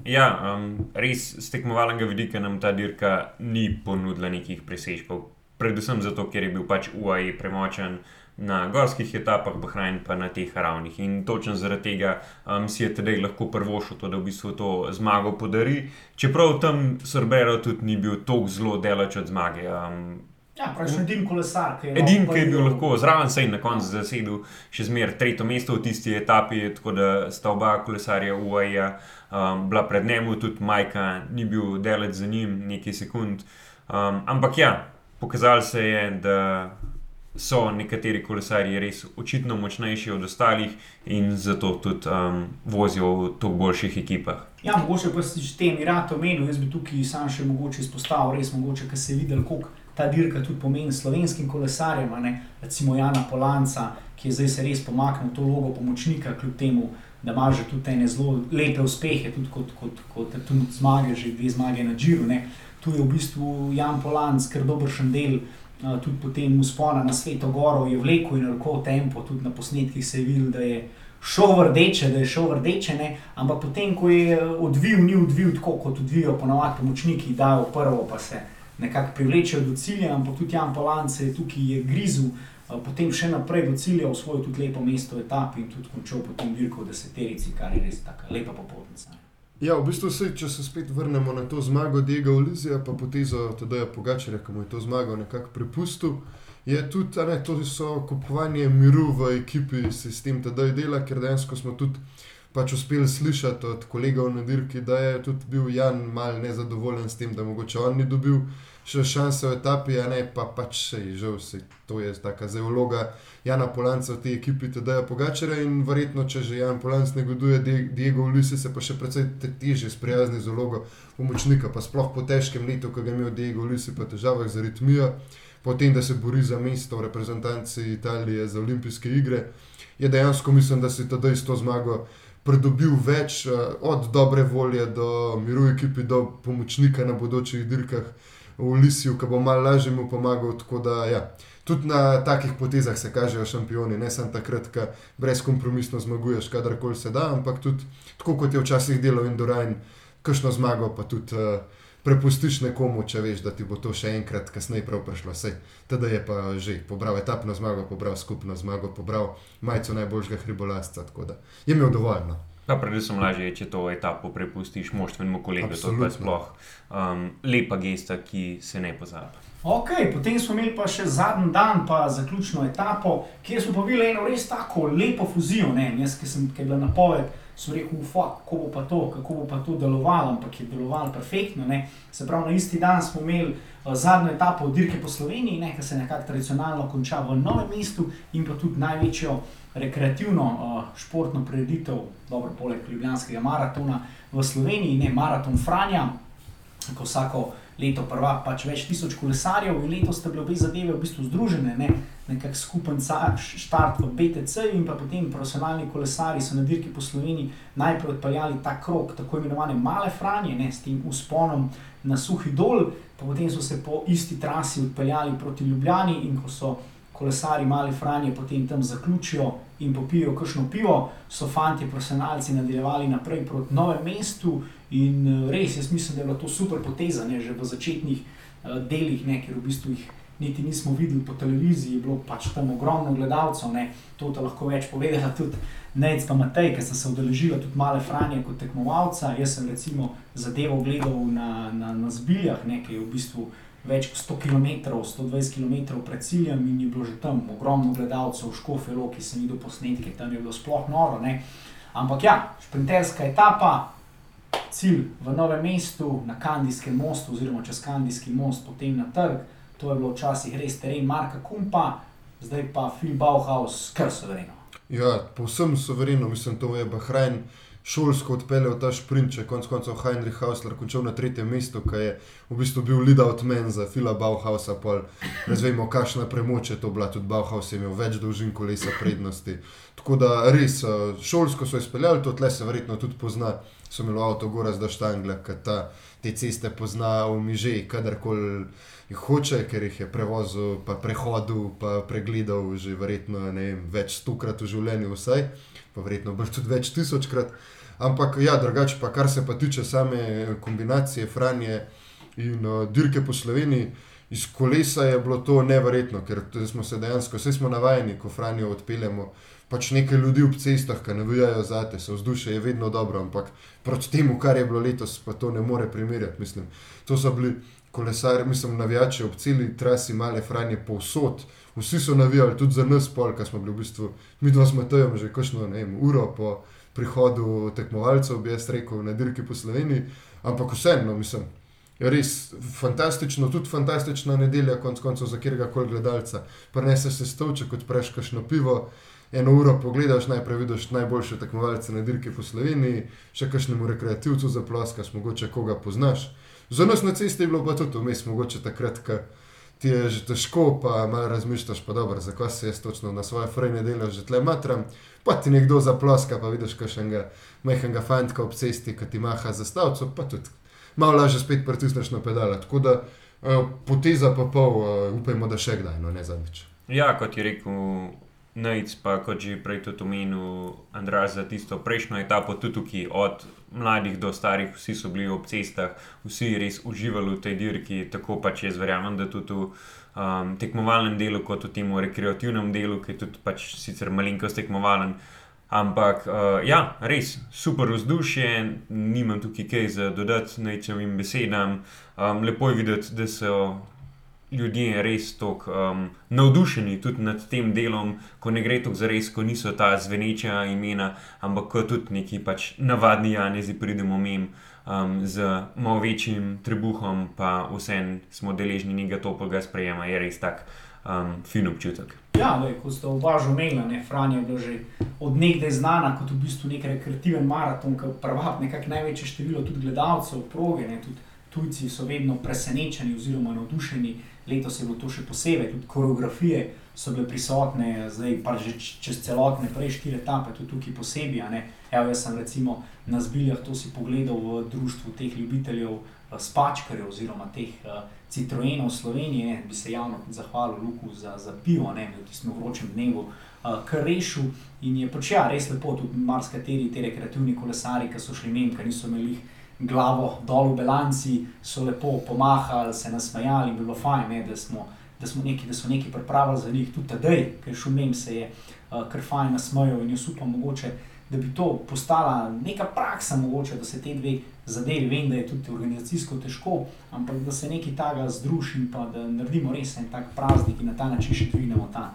Ja, um, res z tekmovalnega vidika nam ta dirka ni ponudila nekih presežkov. Predvsem zato, ker je bil pač UAE premočen na gorskih etapah, Bahrajn pa na teh ravnih. In točno zaradi tega um, si je tedaj lahko prvo šlo to, da v bistvu to zmago podari. Čeprav tam Sorbero tudi ni bil tako zelo delač od zmage. Um, Ja, pravi, edini kolesar, ki je, edin, ki je bil lahko zraven, se je na koncu zasedel še zmeraj tretje mesto v tisti etapi, tako da sta oba kolesarja UAE um, bila pred njim, tudi Majka ni bil delec za njim nekaj sekund. Um, ampak ja, pokazalo se je, da so nekateri kolesarji res očitno močnejši od ostalih in zato tudi um, vozijo v toliko boljših ekipah. Ja, mogoče pa si že tem rad omenil, jaz bi tukaj sam še mogoče izpostavil, res mogoče, ker se je videl, koliko ta dirka tudi pomeni slovenskim kolesarjem, ne? recimo Jana Polanca, ki je zdaj se res pomaknil v to vlogo pomočnika, kljub temu, da ima že tudi ene zelo lepe uspehe, tudi kot, kot, kot, kot tudi zmage, že dve zmage na Džiru. Tu je v bistvu Jan Polanc, ker dober še del. Tudi potem uspona na Sveto Goro je vlekel in roko tempo, tudi na posnetkih se je videl, da je šel vrdeče, da je šel vrdeče, ne? ampak potem, ko je odvil, ni odvil tako, kot odvijajo ponovadi pomočniki, dajo prvo, pa se nekako privlečejo do cilja, ampak tudi Jan Palance je tukaj je grizel, potem še naprej do cilja, osvojil tudi lepo mesto v etapi in tudi končal potem dirko v deseterici, kar je res tako lepa popotnica. Ja, v bistvu se, če se spet vrnemo na to zmago Diega Olizija, pa potezo Tadeja Pogačarja, ki mu je to zmago nekako prepustil, je tudi, ne, to so kupovanje miru v ekipi, sistem Tadej dela, ker dejansko smo tudi pač uspeli slišati od kolegov na dirki, da je tudi bil Jan mal nezadovoljen s tem, da mogoče on ni dobil še šanse v etapi, a ne pa pač še je žal, se, to je taka zdaj vloga Jana Polanca v tej ekipi, teda Pogačara in verjetno, če že Jan Polanc negoduje Die- Diego Ulisi, se pa še precej te- težje sprijazni z vlogo pomočnika, pa sploh po težkem letu, ki ga je imel Diego Ulisi, pa težavah z aritmijo, potem, da se bori za mesto v reprezentanci Italije za olimpijske igre, je dejansko mislim, da si tedaj s to zmago pridobil več, eh, od dobre volje do miru ekipi, do pomočnika na bodočih dirkah v Lisiju, ki bo malo lažje mu pomagal. Tako da, ja. Tudi na takih potezah se kažejo šampioni, ne samo takrat, ko brezkompromisno zmaguješ, kadarkoli se da, ampak tudi tako kot je včasih delal Indurain, kakšno zmago pa tudi uh, prepustiš nekomu, če veš, da ti bo to še enkrat kasneje prav prišlo. Sej, teda je pa že pobral etapno zmago, pobral skupno zmago, pobral majico najboljšega hribolazca, tako da je imel dovolj. No. Pa predvsem lažje je, če to etapo prepustiš moštvenemu kolegu. To je pa Absolutno. sploh um, lepa gesta, ki se ne pozabi. Ok, potem smo imeli pa še zadnji dan, pa zaključno etapo, kjer smo pa videli eno res tako lepo fuzijo. Ne? In Jaz, ki sem ki je bila napoved, sem rekel, ufak, kako bo pa to, kako bo pa to delovalo, ampak je delovalo perfektno. Ne? Se pravi, na isti dan smo imeli uh, zadnjo etapo dirke po Sloveniji, ki se nekako tradicionalno konča v novem mestu in pa tudi največjo rekreativno uh, športno prireditev, dobro, poleg Ljubljanskega maratona v Sloveniji, ne maraton Franja, ko vsako leto prva pač več tisoč kolesarjev in letos sta bile obe zadeve v bistvu združene, ne? Nekak skupen štart v BTC in pa potem profesionalni kolesari so na dirki po Sloveniji najprej odpeljali ta krok, tako imenovane male Franje, ne? s tem usponom na suhi dol, pa potem so se po isti trasi odpeljali proti Ljubljani in ko so kolesari male Franje potem tam zaključijo in popijo kakšno pivo, so fanti profesionalci nadaljevali naprej proti novemu mestu in eh, res, jaz mislim, da je bila to super poteza, ne, že v začetnih uh, delih, ne, ker v bistvu jih niti nismo videli po televiziji, bilo pač tam ogromno gledalcev, ne, to ta lahko več povedala tudi Nec pa Matej, ker sem se udeležila tudi male Franje kot tekmovalca, jaz sem recimo zadevo gledal na, na, na zbiljah, ne, ki je v bistvu več kot 100 km, 120 km pred ciljem in je bilo že tam ogromno gledalcev, škofelo, ki sem videl posnetke, tam je bilo sploh noro. Ne. Ampak ja, šprinterska etapa, cilj v novem mestu, na Kandijskem mostu, oziroma čez Kandijski most, potem na trg. To je bilo včasih res teren Marka Kumpa, zdaj pa Phil Bauhaus, kar sovereno. Ja, povsem sovereno, mislim, to je Bahrajn šolsko odpeljal ta šprint, če je konec koncev Heinrich Hausler končal na tretjem mestu, ki je v bistvu bil lead out man za Fila Bauhausa, pol razvejmo, kakšna premoč je to bila, tudi Bauhaus je imel več dolžin kolesa prednosti. Tako da res, eh, šolsko so izpeljali, to tle se verjetno tudi pozna, so imeli avto gora z Daštangla, ki te ceste pozna v miže, kadarkoli jih hoče, ker jih je prevozil, pa prehodil, pa pregledal že verjetno ne vem, več stokrat v življenju vsaj, pa verjetno tudi več tisočkrat. Ampak ja, drugače pa kar se pa tiče same kombinacije Franje in uh, dirke po Sloveniji, iz kolesa je bilo to neverjetno, ker smo se dejansko, vse smo navajeni, ko Franjo odpeljemo, pač nekaj ljudi ob cestah, ki navijajo zate, se vzdušje je vedno dobro, ampak proti temu, kar je bilo letos, pa to ne more primerjati, mislim. To so bili kolesari, mislim, navijači ob celi trasi male Franje povsod. Vsi so navijali, tudi za nas, pol, ki smo bili v bistvu, mi dva smo tam že kakšno vem, uro po prihodu tekmovalcev, bi jaz rekel, na dirki po Sloveniji, ampak vseeno, mislim, res fantastično, tudi fantastična nedelja, konc koncev za kjerega koli gledalca. Preneseš se stolček, odpreš kašno pivo, eno uro pogledaš, najprej vidiš najboljše tekmovalce na dirki po Sloveniji, še kakšnemu rekreativcu zaploskaš, mogoče koga poznaš. Za nas na cesti je bilo pa tudi vmes, mogoče takrat, ko ti je že težko, pa malo razmišljaš, pa dobro, zakaj se jaz točno na svoje frajne delo že tle matram. Pa ti nekdo zaploska, pa vidiš kakšnega majhnega fantka ob cesti, ki ti maha za stavco, pa tudi malo lažje spet pritisneš na pedale. Tako da uh, poteza pa pol, uh, upajmo, da še kdaj, no ne zadnjič. Ja, kot je rekel Najc, pa kot že prej tudi omenil Andrej za tisto prejšnjo etapo, tudi tukaj, od mladih do starih, vsi so bili ob cestah, vsi res uživali v tej dirki, tako pač jaz verjamem, da tudi v um, tekmovalnem delu, kot v tem rekreativnem delu, ki je tudi pač sicer malenkost tekmovalen. Ampak, uh, ja, res, super vzdušje, nimam tukaj kaj za dodati nečevim besedam. Um, lepo je videti, da so ljudje res tako um, navdušeni tudi nad tem delom, ko ne gre tako za res, ko niso ta zveneča imena, ampak ko tudi neki pač navadni janezi pridemo mem. Um, z malo večjim trebuhom, pa vseeno smo deležni njega toplega sprejema, je res tak um, fin občutek. Ja, lej, ko ste oba že omenili, Franja je bila že odnegdaj znana kot v bistvu nek rekreativen maraton, ki privabi nekako največje število tudi gledalcev, proge, ne, tudi tujci so vedno presenečeni oziroma navdušeni. Letos je bilo to še posebej, tudi koreografije so bile prisotne, zdaj pa že čez celotne prej štiri etape, tudi tukaj posebej. Evo, jaz sem recimo na zbiljah to si pogledal v društvu teh ljubiteljev spačkarjev oziroma teh uh, Citroenov Slovenije, ne, bi se javno zahvalil Luku za, za pivo, ne, v tistem vročem dnevu, uh, kar rešil in je pač ja, res lepo, tudi marsikateri ti rekreativni kolesari, ki so šli mem, ker niso imeli glavo dol v bilanci, so lepo pomahali, se nasmejali bilo fajn, ne, da, smo, da, smo neki, da so neki pripravili za njih, tudi tedaj, ker šumem se je uh, kar fajn nasmejal in jaz upam mogoče da bi to postala neka praksa, mogoče, da se te dve zadevi, vem, da je tudi organizacijsko težko, ampak da se nekaj takega združi in da naredimo res en tak praznik in na ta način še dvignemo ta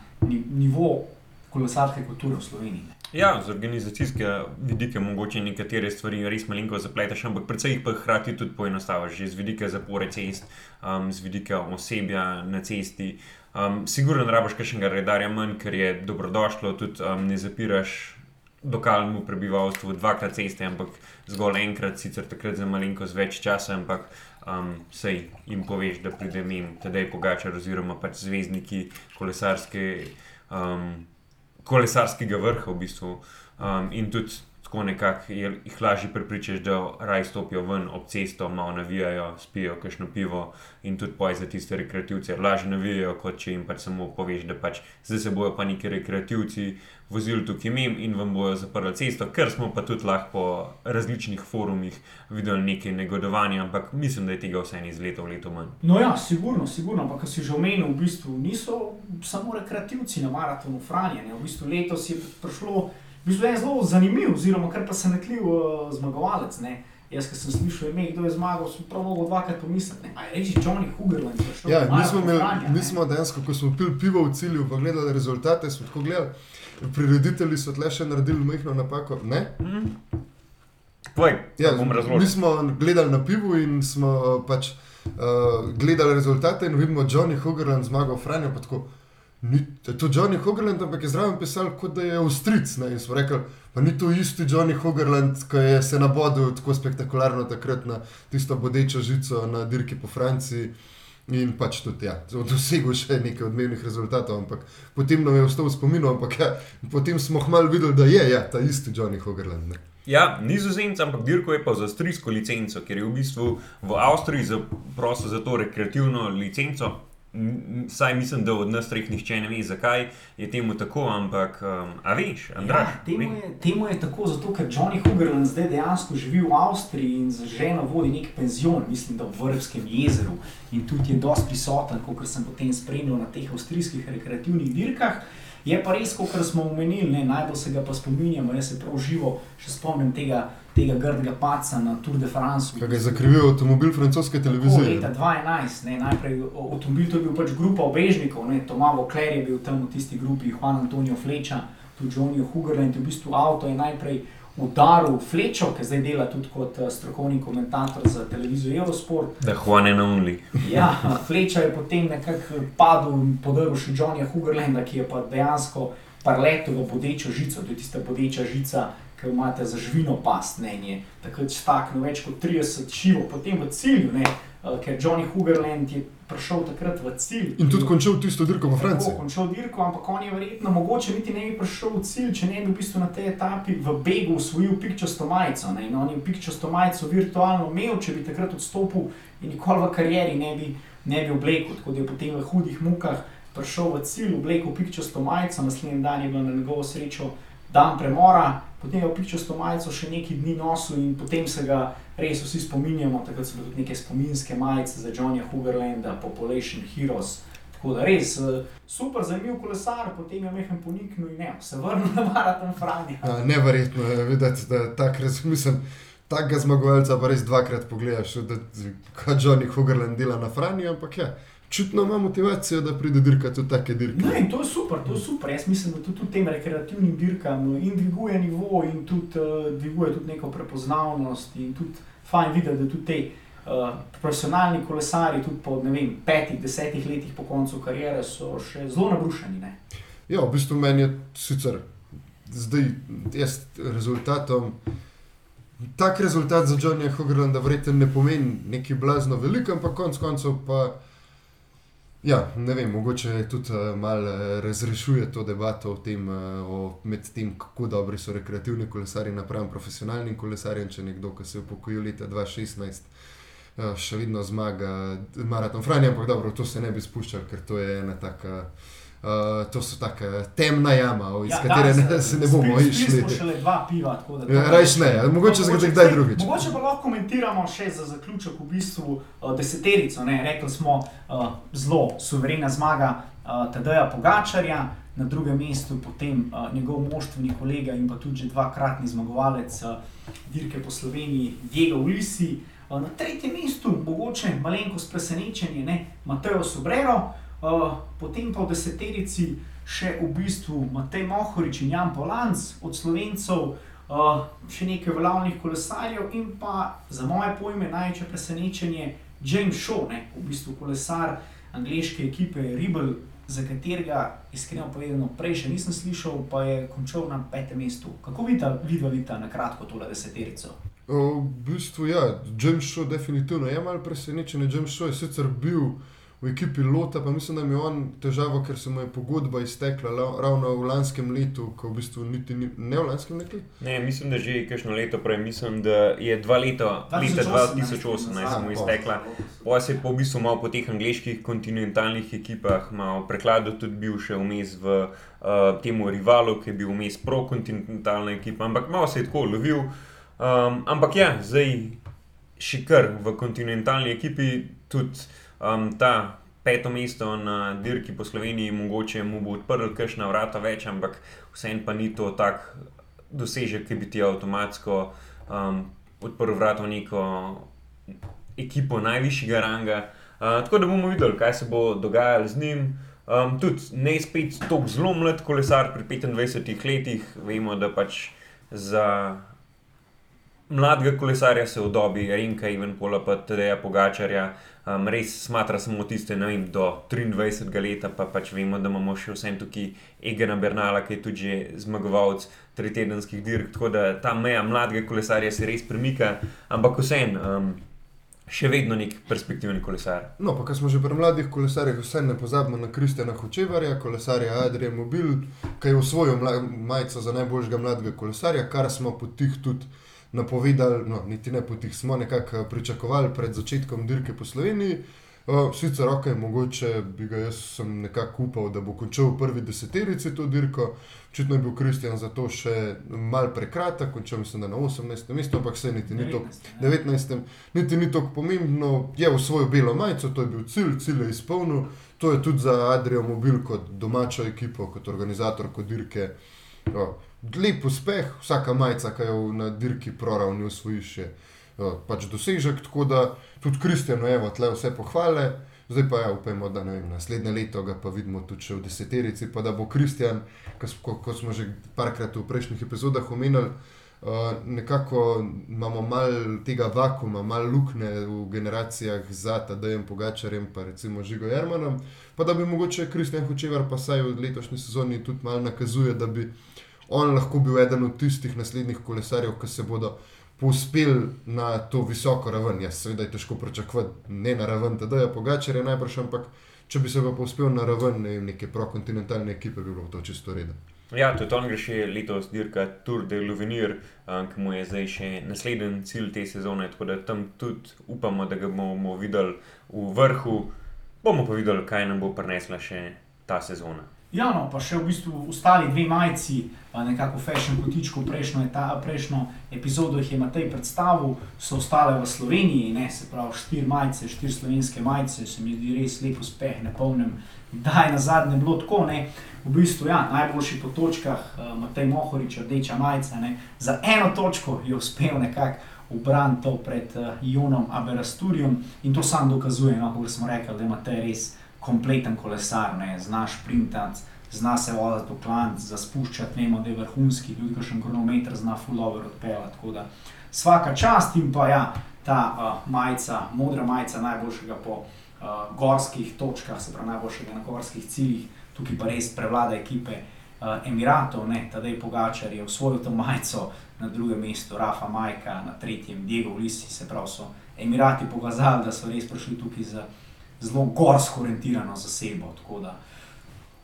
nivo kolesarske kulture v Sloveniji. Ne. Ja, z organizacijske vidike mogoče nekatere stvari res malinko zapleteš, ampak predvsej jih pa hkrati tudi poenostaviš, že z vidike zapore cest, um, z vidike osebja na cesti. Um, sigurno ne rabiš kakšnega redarja manj, ker je dobrodošlo, tudi um, ne zapiraš lokalnemu prebivalstvu dvakrat ceste, ampak zgolj enkrat, sicer takrat za malenkost več časa, ampak um, sej jim poveš, da pride jim tedaj pogačar oziroma pač zvezdniki kolesarske, um, kolesarskega vrha v bistvu. Um, in tudi tako nekako jih lažje prepričaš, da raj stopijo ven ob cesto, malo navijajo, spijo kakšno pivo in tudi poj za tiste rekreativce. Lažje navijajo, kot če jim pač samo poveš, da pač zdaj se bojo pa neki rekreativci vozili tukaj mem in vam bojo zaprli cesto, ker smo pa tudi lahko po različnih forumih videli nekaj negodovanja, ampak mislim, da je tega vse iz leta v leto manj. No ja, sigurno, sigurno, ampak si že omenil, v bistvu niso samo rekreativci na maratonu Franje, v bistvu letos je prišlo v bistvu je zelo zanimiv, oziroma kar pa se netljiv uh, zmagovalec. Ne? Jaz, ki sem slišal ime, kdo je zmagal, sem prav mogel dvakrat pomisliti. Reči, Johnny Hugerland. Ja, mi smo, imeli, mi smo dejansko, ko smo pili pivo v cilju, pa gledali rezultate, smo tako gledali. Prireditelji so tle še naredili majhno napako. Ne? Mm. Tvoj, ja, mi smo gledali na pivu in smo pač uh, gledali rezultate in vidimo, da je Johnny Hugerland zmagal, Franjo pa tako. Ni, to Johnny Hogarland, ampak je zraven pisal, kot da je Avstric. In smo rekli, pa ni to isti Johnny Hogarland, ki je se nabodil tako spektakularno takrat na tisto bodečo žico na dirki po Franciji. In pač tudi, ja, dosegel še nekaj odmevnih rezultatov, ampak potem nam je ostal spomin, ampak ja, potem smo hmalo videli, da je ja, ta isti Johnny Hogarland. Ne. Ja, nizozemci, ampak dirko je pa za avstrijsko licenco, ker je v bistvu v Avstriji zaprosil za to rekreativno licenco, Saj mislim, da od nas treh nihče ne ve, zakaj je temu tako, ampak um, a veš, Andraš, ja, temu, je, temu je tako, zato ker Johnny Hugerland zdaj dejansko živi v Avstriji in za ženo vodi nek penzion, mislim, da v Vrbskem jezeru in tudi je dosti prisoten, kot sem potem spremljal na teh avstrijskih rekreativnih dirkah. Je pa res, kot smo omenili, ne, najbolj se ga pa spominjamo, jaz se prav živo še spomnim tega tega grdega paca na Tour de France. Kaj je zakrivil avtomobil francoske televizije? Leta 2011, ne, najprej avtomobil, to je bil pač grupa obežnikov, Tomavo Kler je bil tam v tisti grupi, Juan Antonijo Fleča, tudi Johnny Hugerland, v bistvu avto je najprej. Udaril Flečo, ki zdaj dela tudi kot uh, strokovni komentator za televizijo Eurosport. Da, Juan and only. ja, Fleča je potem nekako padel in podaril še Johnnyja Hugerlanda, ki je pa dejansko parletel v bodečo žico, to je tista bodeča žica, ki imate za živino past, ne, je takrat staknil več kot 30 šivo, potem v cilju, ne, uh, ker Johnny Hugerland je prišel takrat v cilj. In tudi končal tisto dirko v Franciji. Končal dirko, ampak on je verjetno mogoče niti ne bi prišel v cilj, če ne bi v bistvu na tej etapi v begu usvojil pikčasto majico. Ne, in on je pikčasto majico virtualno imel, če bi takrat odstopil in nikoli v karieri ne bi, ne bi oblekel, tako da je potem v hudih mukah. Prišel v cilj, oblekel pikčasto majico, naslednji dan je bilo na njegovo srečo dan premora, potem je opičasto majico še nekaj dni nosil in potem se ga res vsi spominjamo. Takrat so tudi neke spominske majice za Johnnyja Hugerlanda, Population Heroes, Tako da res eh, super, zanimiv kolesar, potem je mehen poniknil in ne, se vrnil na maraton Franja. Ja, neverjetno je videti, da tak res mislim. Takega zmagovalca pa res dvakrat pogledaš, da kot Johnny Hogarland dela na Franju, ampak ja, čutno ima motivacijo, da pride dirkati v take dirke. In to je super, to je super. Jaz mislim, da tudi tem rekreativnim dirkam in dviguje nivo, in tudi uh, dviguje tudi neko prepoznavnost, in tudi fajn videti, da tudi te uh, profesionalni kolesari, tudi po ne vem, petih, desetih letih po koncu karijere, so še zelo nabrušeni. Ne? Ja, v bistvu meni je sicer zdaj jaz rezultatom. Tak rezultat za Johnnyja Hogarlanda verjetno ne pomeni neki blazno velik, ampak konec koncev pa. Ja, ne vem, mogoče tudi uh, malo uh, razrešuje to debato o tem, uh, o med tem, kako dobri so rekreativni kolesari napram profesionalnim kolesarjem. Če nekdo, ki se je upokojil leta 2016, uh, še vedno zmaga maraton Franja, ampak dobro, to se ne bi spuščal, ker to je ena taka. Uh, to so tako temna jama, iz ja, katere ne, se ne bomo spili, išli. Spili smo šele dva piva, tako da. Ja, Rajš ne, mogoče se kdaj zdaj- drugič. Mogoče pa lahko komentiramo še za zaključek v bistvu uh, deseterico. Ne? Rekli smo, uh, zelo suverena zmaga uh, Tadeja Pogačarja, na drugem mestu potem uh, njegov moštveni kolega in pa tudi že dvakratni zmagovalec uh, dirke po Sloveniji, Diego Ulisi. Uh, na tretjem mestu, mogoče malenkost presenečenje, ne? Mateo Sobrero. Uh, potem pa v deseterici še v bistvu Matej Mohorič in Jan Polanc od Slovencev, uh, še nekaj valovnih kolesarjev in pa za moje pojme največje presenečenje James Shaw, ne? v bistvu kolesar angleške ekipe Ribble, za katerega iskreno povedano prej še nisem slišal, pa je končal na petem mestu. Kako vidite, vidva vidite na kratko tole deseterico? V bistvu, ja, James Shaw definitivno je malo presenečen. James Shaw je sicer bil v ekipi Lota, pa mislim, da ima on težavo, ker se mu je pogodba iztekla la- ravno v lanskem letu, ko v bistvu niti ni, ne v lanskem letu. Ne, mislim, da že kakšno leto prej, mislim, da je dva leta, leta 2018 se mu iztekla. Pa se je po v bistvu malo po teh angliških kontinentalnih ekipah, malo prekladal tudi bil še vmes v uh, temu rivalu, ki je bil vmes pro-kontinentalna ekipa, ampak malo se je tako lovil. Um, ampak ja, zdaj še kar v kontinentalni ekipi tudi um, ta peto mesto na dirki po Sloveniji, mogoče mu bo odprl kakšna vrata več, ampak vseeno pa ni to tak dosežek, ki bi ti avtomatsko um, odprl vrata v neko ekipo najvišjega ranga. Uh, tako da bomo videli, kaj se bo dogajalo z njim. Um, tudi ne spet tako zelo mlad kolesar pri 25 letih, vemo, da pač za mladega kolesarja se v dobi Renka Ivenpola pa Tadeja Pogačarja um, res smatra samo tiste, ne vem, do 23 leta, pa pač vemo, da imamo še vsem tukaj Egena Bernala, ki je tudi že zmagovalec tritedenskih dirk, tako da ta meja mladega kolesarja se res premika, ampak vseeno. Um, Še vedno nek perspektivni kolesar. No, pa ko smo že pri mladih kolesarjih, vse ne pozabimo na Kristjana Hočevarja, kolesarja Adrija Mobil, ki je osvojil mla- majico za najboljšega mladega kolesarja, kar smo po tih tudi napovedali, no, niti ne po tih, smo nekako pričakovali pred začetkom dirke po Sloveniji. Uh, sicer, ok, mogoče bi ga jaz sem nekako upal, da bo končal v prvi deseterici to dirko. Očitno je bil Kristjan za to še mal prekratek, končal mislim, da na 18. mestu, ampak se niti ni to 19. niti ni tako pomembno, je v svojo belo majico, to je bil cilj, cilj je izpolnil. To je tudi za Adrijo Mobil kot domačo ekipo, kot organizator, kot dirke. O, lep uspeh, vsaka majica, ki jo na dirki proravni usvojiš, je o, pač dosežek. Tako da tudi Kristjanu, evo, tle vse pohvale. Zdaj pa ja, upajmo, da ne vem, naslednje leto ga pa vidimo tudi v deseterici, pa da bo Kristjan, kot ko smo že parkrat v prejšnjih epizodah omenjali, Uh, nekako imamo malo tega vakuma, malo luknje v generacijah za Tadejem Pogačarjem, pa recimo Žigo Jermanom, pa da bi mogoče Kristjan Hočevar pa saj v letošnji sezoni tudi malo nakazuje, da bi on lahko bil eden od tistih naslednjih kolesarjev, ki se bodo povzpeli na to visoko raven. Jaz seveda je težko pričakovati ne na raven Tadeja Pogačarja najbrž, ampak če bi se pa povzpel na raven ne vem, neke prokontinentalne ekipe, bi bilo to čisto redo. Ja, tudi on gre še letos dirka Tour de Luvenir, um, ki mu je zdaj še naslednji cilj te sezone, tako da tam tudi upamo, da ga bomo videli v vrhu. Bomo pa videli, kaj nam bo prinesla še ta sezona. Ja, no, pa še v bistvu ostali dve majici, nekako fashion kotičku, prejšnjo, prejšnjo epizodo je Matej predstavil, so ostale v Sloveniji, ne, se pravi štiri majice, štiri slovenske majice, se mi zdi res lep uspeh, ne pomnim, da je na zadnje bilo tako, ne. V bistvu, ja, najboljši po točkah, a, Matej Mohorič, rdeča majica, ne, za eno točko je uspel nekako ubraniti to pred uh, Jonom Aberasturjem in to sam dokazuje, no, kot smo rekli, da ima te res kompleten kolesar, ne, znaš printati, zna se voditi v klanc, za spuščati, vemo, da je vrhunski, tudi kakšen kronometer zna fullover odpeljati. Tako da vsaka čast in pa ja, ta uh, majica, modra majica najboljšega po uh, gorskih točkah, se pravi najboljšega na gorskih ciljih, tukaj pa res prevlada ekipe. Emiratov, tedaj Pogačar je osvojil to majico, na drugem mestu Rafa Majka, na tretjem Diego Ulisi, se pravi, so Emirati pokazali, da so res prišli tukaj z zelo gorsko orientirano zasebo.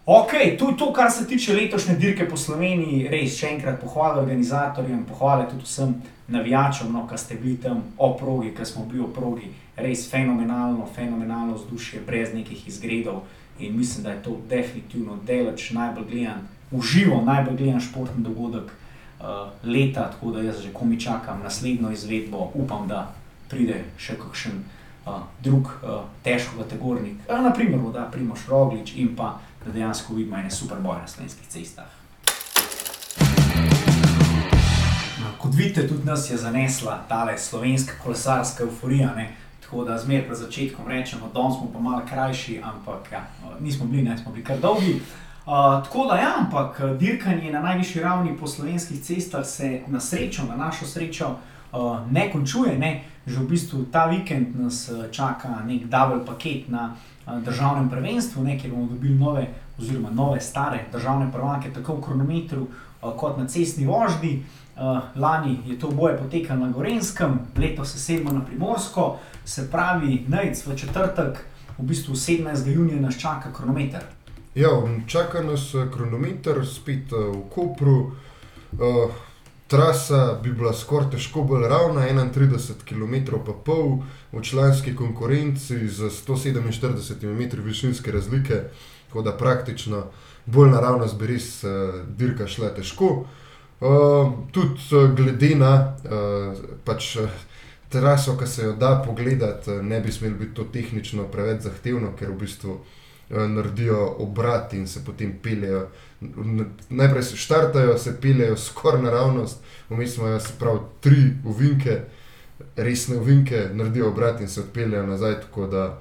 Ok, to je to, kar se tiče letošnje dirke po Sloveniji. Res še enkrat pohvale organizatorjem, pohvale tudi vsem navijačem, no, ki ste bili tam o progi, ki smo bili o progi. Res fenomenalno, fenomenalno vzdušje, brez nekih izgredov. In mislim, da je to definitivno delač najbolj gledan, uživo najbolj gledan športni dogodek uh, leta, tako da jaz že komi čakam naslednjo izvedbo, upam, da pride še kakšen drug uh, težko kategornik, uh, naprimer, da Primoš Roglič in pa da dejansko vidimo ene super boje na slovenskih cestah. No, kot vidite, tudi nas je zanesla ta slovenska kolesarska euforija. Ne? Tako da zmeraj pred začetkom rečemo, da smo pa malo krajši, ampak ja, nismo bili, ne smo bili kar dolgi. Uh, tako da, ja, ampak dirkanje na najvišji ravni po slovenskih cestah se na srečo, na našo srečo, uh, ne končuje. Ne? Že v bistvu ta vikend nas eh, čaka nek double paket na uh, državnem prvenstvu, ne? kjer bomo dobili nove, oziroma nove, stare državne prvake, tako v kronometru kot na cestni vožnji. Lani je to boje potekalo na Gorenskem, letos se sedmo na Primorsko, se pravi, najc v četrtek, v bistvu 17. junija nas čaka kronometer. Ja, čaka nas eh, kronometer, spet eh, v Kopru. Uh, trasa bi bila skoraj težko bolj ravna, 31 km pa pol v članski konkurenci z 147 m višinske razlike, tako da praktično bolj naravno bi res uh, dirka šla težko. Uh, tudi uh, glede na uh, pač, uh, traso, ki se jo da pogledati, ne bi smelo biti to tehnično preveč zahtevno, ker v bistvu. Eh, naredijo obrat in se potem peljejo. Najprej se štartajo, se peljejo skoraj naravnost, vmes imajo se prav tri uvinke, resne uvinke, naredijo obrat in se odpeljejo nazaj. Tako da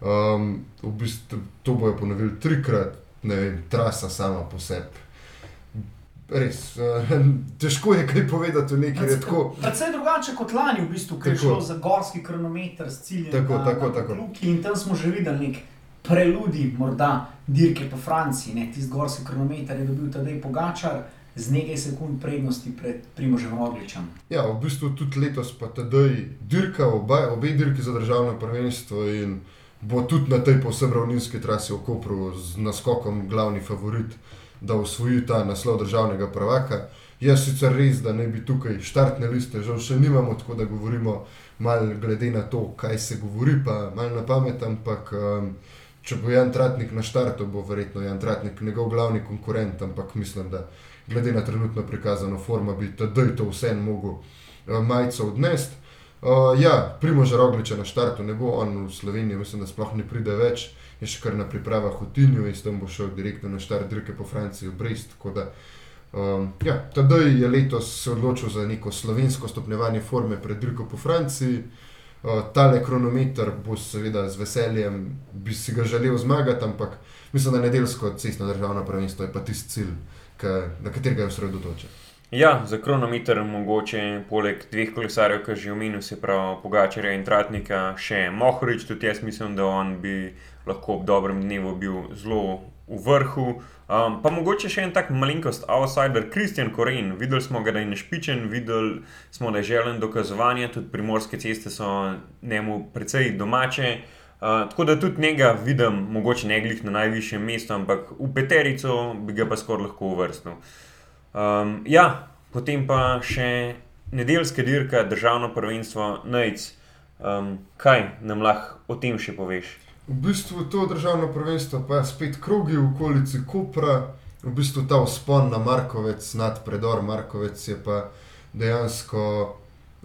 um, v bistvu to bojo ponovili trikrat, ne vem, trasa sama po sebi. Res, uh, težko je kaj povedati o neki reči. Predvsem drugače kot lani, v bistvu, ker je šlo za gorski kronometer s ciljem. Tako, na, tako, na tako. In tam smo že videli nekaj preludi, morda dirke po Franciji, tisti gorski kronometer je dobil tedaj Pogačar. Z nekaj sekund prednosti pred Primožem Ogličem. Ja, v bistvu tudi letos, pa tudi dirka, oba, obe dirki za državno prvenstvo in bo tudi na tej posebni ravninski trasi v Kopru z naskokom glavni favorit, da osvoji ta naslov državnega prvaka. Je sicer res, da ne bi tukaj štartne liste, žal še nimamo, tako da govorimo malo glede na to, kaj se govori, pa malo na pamet, ampak. Um, če bo Jan Tratnik na štartu, bo verjetno Jan Tratnik njegov glavni konkurent, ampak mislim, da glede na trenutno prikazano formo, bi tedaj to vse en mogel uh, majico odnesti. Uh, ja, Primož Rogliča na štartu ne bo, on v Sloveniji, mislim, da sploh ne pride več, je še kar na pripravah v Tinju in s tem bo šel direktno na štart dirke po Franciji v Brest. Um, ja, tedaj je letos se odločil za neko slovensko stopnjevanje forme pred dirko po Franciji. Uh, tale kronometer bo seveda z veseljem, bi si ga želel zmagati, ampak mislim, da nedeljsko cestno državno prvenstvo je pa tisti cilj, na katerega je osredotočen. Ja, za kronometer mogoče poleg dveh kolesarjev, ki že omenil, se pravi Pogačarja in Tratnika, še Mohorič, tudi jaz mislim, da on bi lahko ob dobrem dnevu bil zelo v vrhu. Um, pa mogoče še en tak malenkost outsider, Kristjan Koren. Videli smo ga, da je nešpičen, videli smo, da je želen dokazovanje, tudi primorske ceste so njemu precej domače. Uh, tako da tudi njega vidim, mogoče ne glih na najvišjem mestu, ampak v peterico bi ga pa skoraj lahko uvrstil. Um, ja, potem pa še nedeljska dirka, državno prvenstvo, Najc. Um, kaj nam lahko o tem še poveš? V bistvu to državno prvenstvo, pa spet krogi v okolici Kopra, v bistvu ta vzpon na Markovec, nad predor Markovec je pa dejansko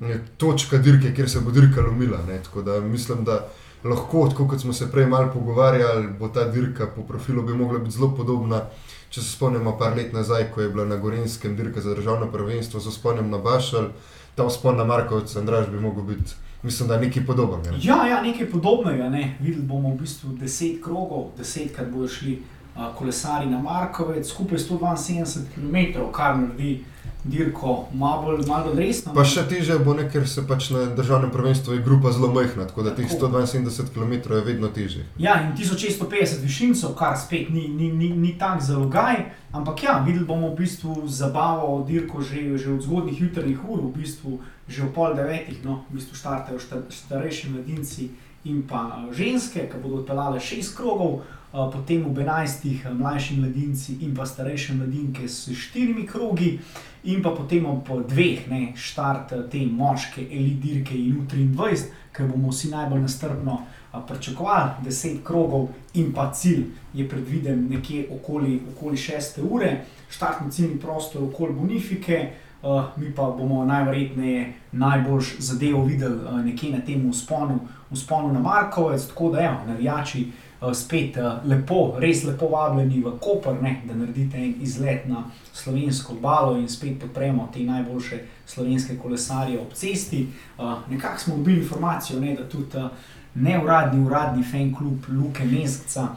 je točka dirke, kjer se bo dirka lomila. Ne? Tako da mislim, da lahko, tako kot smo se prej malo pogovarjali, bo ta dirka po profilu bi mogla biti zelo podobna. Če se spomnimo par let nazaj, ko je bila na Gorenskem dirka za državno prvenstvo, se spomnim na Bašal, ta vzpon na Markovec, Andraž bi mogel biti. Mislim, da je nekaj podobnega. Ne? Ja, ja, nekaj podobnega. Ne. Videli bomo v bistvu deset krogov, desetkrat bodo šli uh, kolesari na Markovec, skupaj 172 km, kar naredi dirko malo bolj, malo resno. Pa še teže bo, ne, ker se pač na državnem prvenstvu je grupa zelo majhna, tako da teh Tako. 172 km je vedno teže. Ja, in 1650 višincev, kar spet ni, ni, ni, ni tako zalogaj, ampak ja, videli bomo v bistvu zabavo dirko že, že od zgodnjih jutrnih ur, v bistvu že ob pol devetih, no, v bistvu štartajo šta, starejši mladinci in pa eh, ženske, ki bodo odpeljale šest krogov, eh, potem ob enajstih eh, mlajši mladinci in pa starejše mladinke s štirimi krogi. In pa potem ob dveh, ne, štart te moške elit dirke in U23, ker bomo vsi najbolj nastrpno a, pričakovali 10 krogov, in pa cilj je predviden nekje okoli, okoli 6 ure, štartni ciljni prostor okoli Bonifike, uh, mi pa bomo najverjetneje najboljš zadevo videli uh, nekje na tem vzponu, vzponu na Markovec, tako da evo, navijači. uh, Spet uh, lepo, res lepo vabljeni v Koper, ne, da naredite en izlet na slovensko obalo in spet podpremo te najboljše slovenske kolesarje ob cesti. Uh, nekako smo dobili informacijo, ne, da tudi uh, neuradni, uradni fan klub Luke Meskca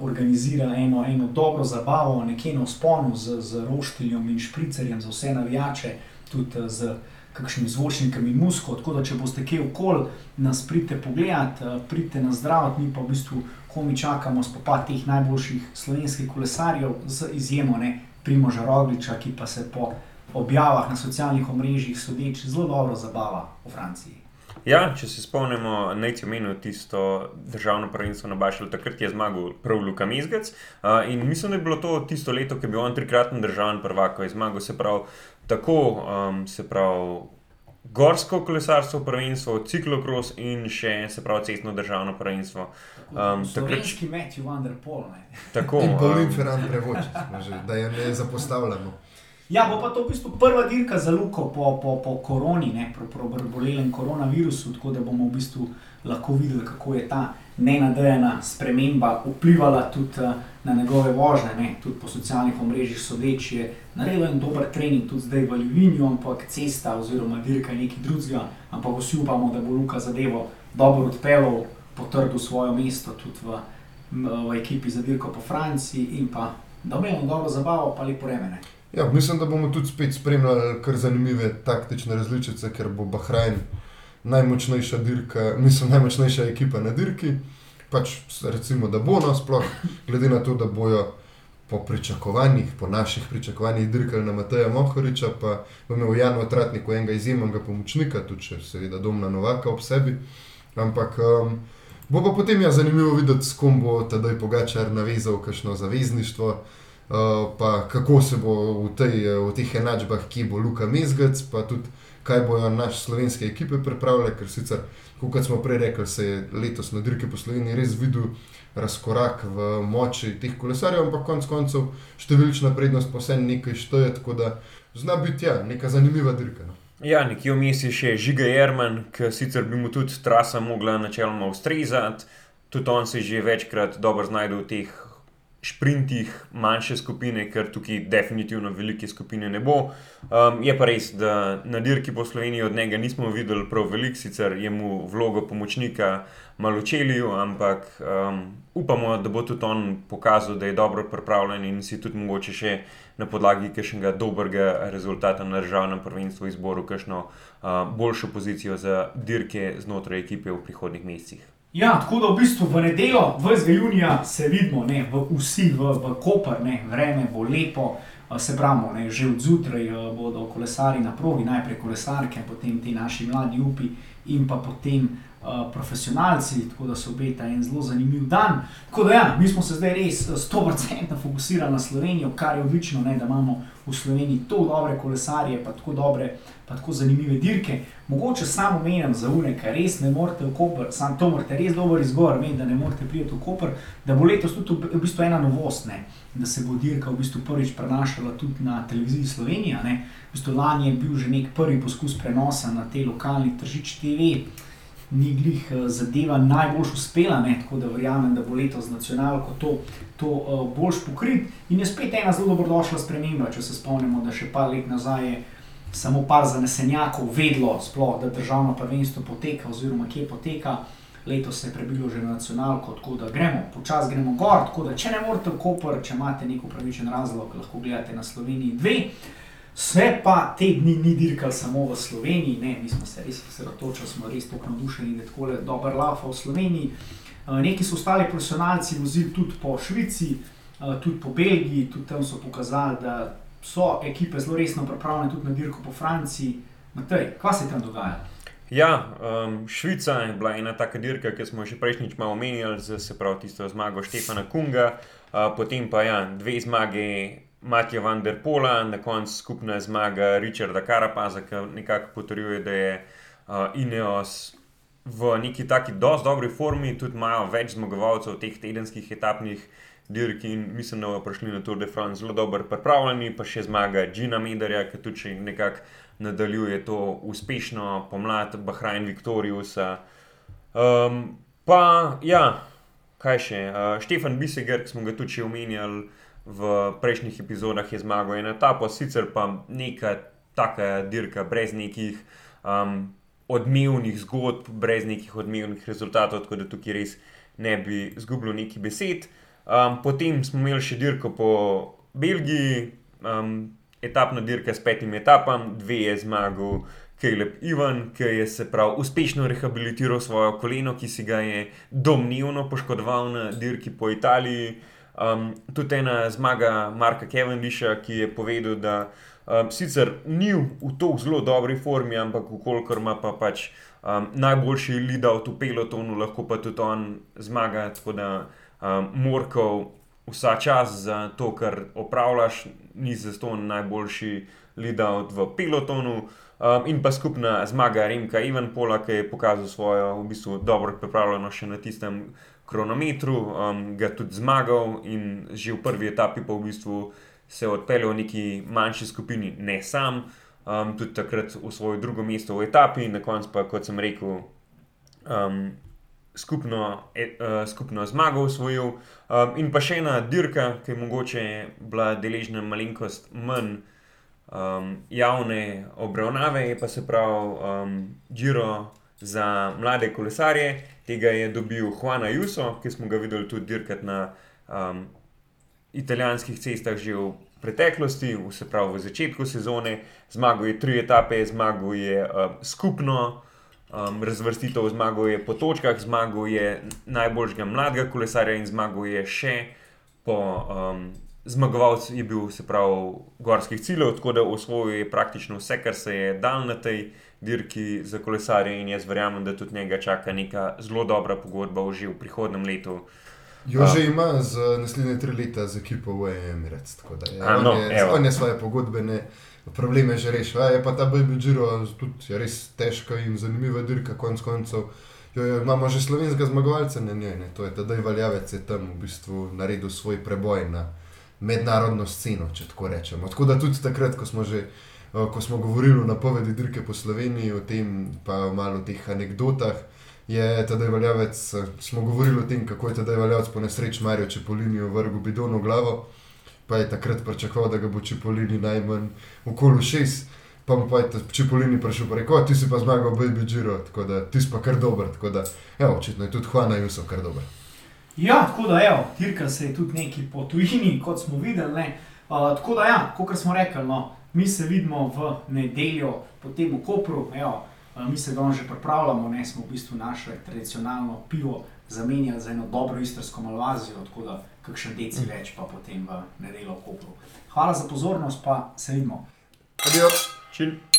organizira eno, eno dobro zabavo, nekje na vzponu z, z roštiljem in špricerjem za vse navijače, tudi uh, z kakšnim zvočnikom in musko. Tako da, če boste kje okol, nas pridite pogledat, uh, pridite na zdrav, mi pa v bistvu komi čakamo spopad teh najboljših slovenskih kolesarjev, z izjemo ne, Primoža Rogliča, ki pa se po objavah na socialnih omrežjih sodeč zelo dobro zabava v Franciji. Ja, če se spomnimo, naj ti omenil tisto državno prvenstvo na Bašelu, takrat je zmagal prav Luka Mezgec. Uh, in mislim, da je bilo to tisto leto, ki je bil on trikratni državni prvak, ko je zmagal se prav tako, um, se pravi. Gorsko kolesarstvo, prvenstvo, ciklokros in še se pravi cestno državno prvenstvo. Um, takrat, Slovenski Matthew Van der Poel. ne. tako, In Paulin um, Ferrand prevoči, da je ne zapostavljamo. Ja, bo pa to v bistvu prva dirka za Luko po, po, po koroni, ne, po, po bolelem koronavirusu, tako da bomo v bistvu lahko videli, kako je ta nenadejana sprememba vplivala tudi eh, na njegove vožnje, ne, tudi po socialnih omrežjih sodeč je naredil en dober trening, tudi zdaj v Ljubljanju, ampak cesta oziroma dirka je nekaj drugega, ampak vsi upamo, da bo Luka zadevo dobro odpeljal, potrdil svoje mesto tudi v, v ekipi za dirko po Franciji in pa da bo imel dobro zabavo, pa lepo remene. Ja, mislim, da bomo tudi spet spremljali kar zanimive taktične različice, ker bo Bahrajn najmočnejša dirka, mislim, najmočnejša ekipa na dirki. Pač recimo, da bo no, sploh glede na to, da bojo po pričakovanjih, po naših pričakovanjih dirkali na Mateja Mohoriča, pa bo imel Jan Otratniku enega izjemnega pomočnika, tudi če seveda Domna Novaka ob sebi. Ampak um, bo pa potem ja zanimivo videti, s kom bo tedaj Pogačar navezal kakšno zavezništvo. Uh, pa kako se bo v, tej, v teh enačbah, ki bo Luka Mezgec, pa tudi kaj bojo naše slovenske ekipe pripravile, ker sicer, kot smo prej rekli, se je letos na dirki po Sloveniji res videl razkorak v moči teh kolesarjev, ampak konec koncev številčna prednost vse nekaj šteje, tako da zna biti ja, neka zanimiva dirka. No. Ja, nekje vmes je še Žiga Jerman, ki sicer bi mu tudi trasa mogla načeloma ustrezati, tudi on se je že večkrat dobro znašel v teh šprintih manjše skupine, ker tukaj definitivno velike skupine ne bo. Um, je pa res, da na dirki po Sloveniji od njega nismo videli prav veliko, sicer je mu vlogo pomočnika malo čelil, ampak um, upamo, da bo tudi on pokazal, da je dobro pripravljen in si tudi mogoče še na podlagi kakšnega dobrega rezultata na državnem prvenstvu izboru kakšno uh, boljšo pozicijo za dirke znotraj ekipe v prihodnih mesecih. Ja, tako da v bistvu v nedeljo, 20. junija, se vidimo, ne, v, vsi v, v Koper, ne, vreme bo lepo, se pravi, ne, že od zjutraj bodo kolesari na progi, najprej kolesarke, potem ti naši mladi upi in pa potem uh, profesionalci, tako da se obeta en zelo zanimiv dan. Tako da, ja, mi smo se zdaj res 100% fokusirali na Slovenijo, kar je odlično, da imamo v Sloveniji tako dobre kolesarje, pa tako dobre, pa tako zanimive dirke. Mogoče samo menim za unika, res ne morete v Koper, samo to morate res dobro izgor, vem, da ne morete priti v Koper, da bo letos tudi v bistvu ena novost, ne, da se bo dirka v bistvu prvič prenašala tudi na televiziji Slovenija. Ne. V bistvu lani je bil že nek prvi poskus prenosa na te lokalni tržič TV ni glih eh, zadeva najbolj uspela, ne? tako da verjamem, da bo letos nacionalko to, to eh, uh, bolj pokrit. In je spet ena zelo dobrodošla sprememba, če se spomnimo, da še par let nazaj je samo par zanesenjakov vedlo, sploh, da državno prvenstvo poteka oziroma kje poteka. Letos se je prebilo že na nacionalko, tako da gremo, počasi gremo gor. Tako da, če ne morete v Koper, če imate nek upravičen razlog, lahko gledate na Sloveniji 2. Se pa te dni ni dirkal samo v Sloveniji, ne, mi smo se res osredotočili, smo res tako navdušeni, da je tako dober lafa v Sloveniji. Eh, neki so ostali profesionalci vozili tudi po Švici, eh, tudi po Belgiji, tudi tam so pokazali, da so ekipe zelo resno pripravljene tudi na dirko po Franciji. Matej, kaj se tam dogaja? Ja, um, Švica je bila ena taka dirka, ki smo že prejšnjič malo omenjali, se pravi tisto zmago Štefana Kunga, uh, potem pa ja, dve zmage Matija van der Pola, na koncu skupna zmaga Richarda Karapaza, ki nekako potrjuje, da je uh, Ineos v neki taki dosti dobri formi, tudi imajo več zmagovalcev teh tedenskih etapnih dirk in mislim, da bodo prišli na Tour de France zelo dobro pripravljeni, pa še zmaga Gina Mederja, ki tudi nekako nadaljuje to uspešno pomlad Bahrajn Victoriusa. Um, pa ja, kaj še, uh, Štefan Biseger, ki smo ga tudi omenjali v prejšnjih epizodah je zmagal ena etapa, sicer pa neka taka dirka, brez nekih um, odmevnih zgodb, brez nekih odmevnih rezultatov, tako da tukaj res ne bi izgubljal neki besed. Um, potem smo imeli še dirko po Belgiji, um, etapna dirka s petimi etapami, dve je zmagal. Kaleb Ivan, ki je se prav uspešno rehabilitiral svojo koleno, ki si ga je domnevno poškodoval na dirki po Italiji. Um, tudi ena zmaga Marka Kevendisha, ki je povedal, da um, sicer ni v tako zelo dobri formi, ampak ukolikor ima pa pač um, najboljši lidal v pelotonu, lahko pa tudi on zmaga. Tako da um, morkov vsa čas za to, kar opravljaš, ni za to najboljši lidal v pelotonu. Um, in pa skupna zmaga Remka Ivan Pola, ki je pokazal svojo v bistvu dobro pripravljenost še na tistem kronometru, um, ga tudi zmagal in že v prvi etapi pa v bistvu se odpeljal v neki manjši skupini, ne sam, um, tudi takrat v svoje drugo mesto v etapi na koncu pa, kot sem rekel, um, skupno, e, uh, skupno zmago usvojil. Um, in pa še ena dirka, ki je mogoče bila deležna malenkost manj. Um, javne obravnave je pa se pravi um, Giro za mlade kolesarje, tega je dobil Juan Ayuso, ki smo ga videli tudi dirkati na um, italijanskih cestah že v preteklosti, se pravi v začetku sezone. Zmagal je tri etape, zmagal je um, skupno um, razvrstitev, zmagal je po točkah, zmagal je najboljšega mladega kolesarja in zmagal je še po. Um, Zmagovalec je bil, se pravi, gorskih ciljev, tako da osvojil je praktično vse, kar se je dal na tej dirki za kolesarje in jaz verjamem, da tudi njega čaka neka zelo dobra pogodba že v prihodnem letu. Jo že ima za naslednje tri leta z ekipo v Emirates, tako da je, A, no, je, on je svoje pogodbene probleme že rešil. Je pa ta Baby Giro tudi res težka in zanimiva dirka, konc koncev. Jo, jo, imamo že slovenskega zmagovalca na njej, ne? to je tedaj valjavec, je tam v bistvu naredil svoj preboj na mednarodno sceno, če tako rečemo. Tako da tudi takrat, ko smo že ko smo govorili o napovedi dirke po Sloveniji, o tem, pa malo o teh anekdotah, je tedaj valjavec, eh, smo govorili o tem, kako je tedaj valjavec po nesreči Marijo Čepolini vrgel bidon v glavo, pa je takrat pričakoval, da ga bo Čepolini najmanj okoli šest. Pa mu pa je Čepolini prišel pa rekel, ti si pa zmagal v Baby Giro, tako da ti si pa kar dober. Tako da, evo, očitno je tudi Juana Jusov kar dober. Ja, tako da, evo, Tirka se je tudi neki po tujini, kot smo videli. Uh, tako da, ja, kot smo rekli, no, mi se vidimo v nedeljo, potem v Kopru, evo, mi se ga že pripravljamo, ne smo v bistvu naše tradicionalno pivo zamenjali za eno dobro istrsko malvazijo, tako da kakšen deci več pa potem v nedeljo v Kopru. Hvala za pozornost, pa se vidimo. Adijo. Čil.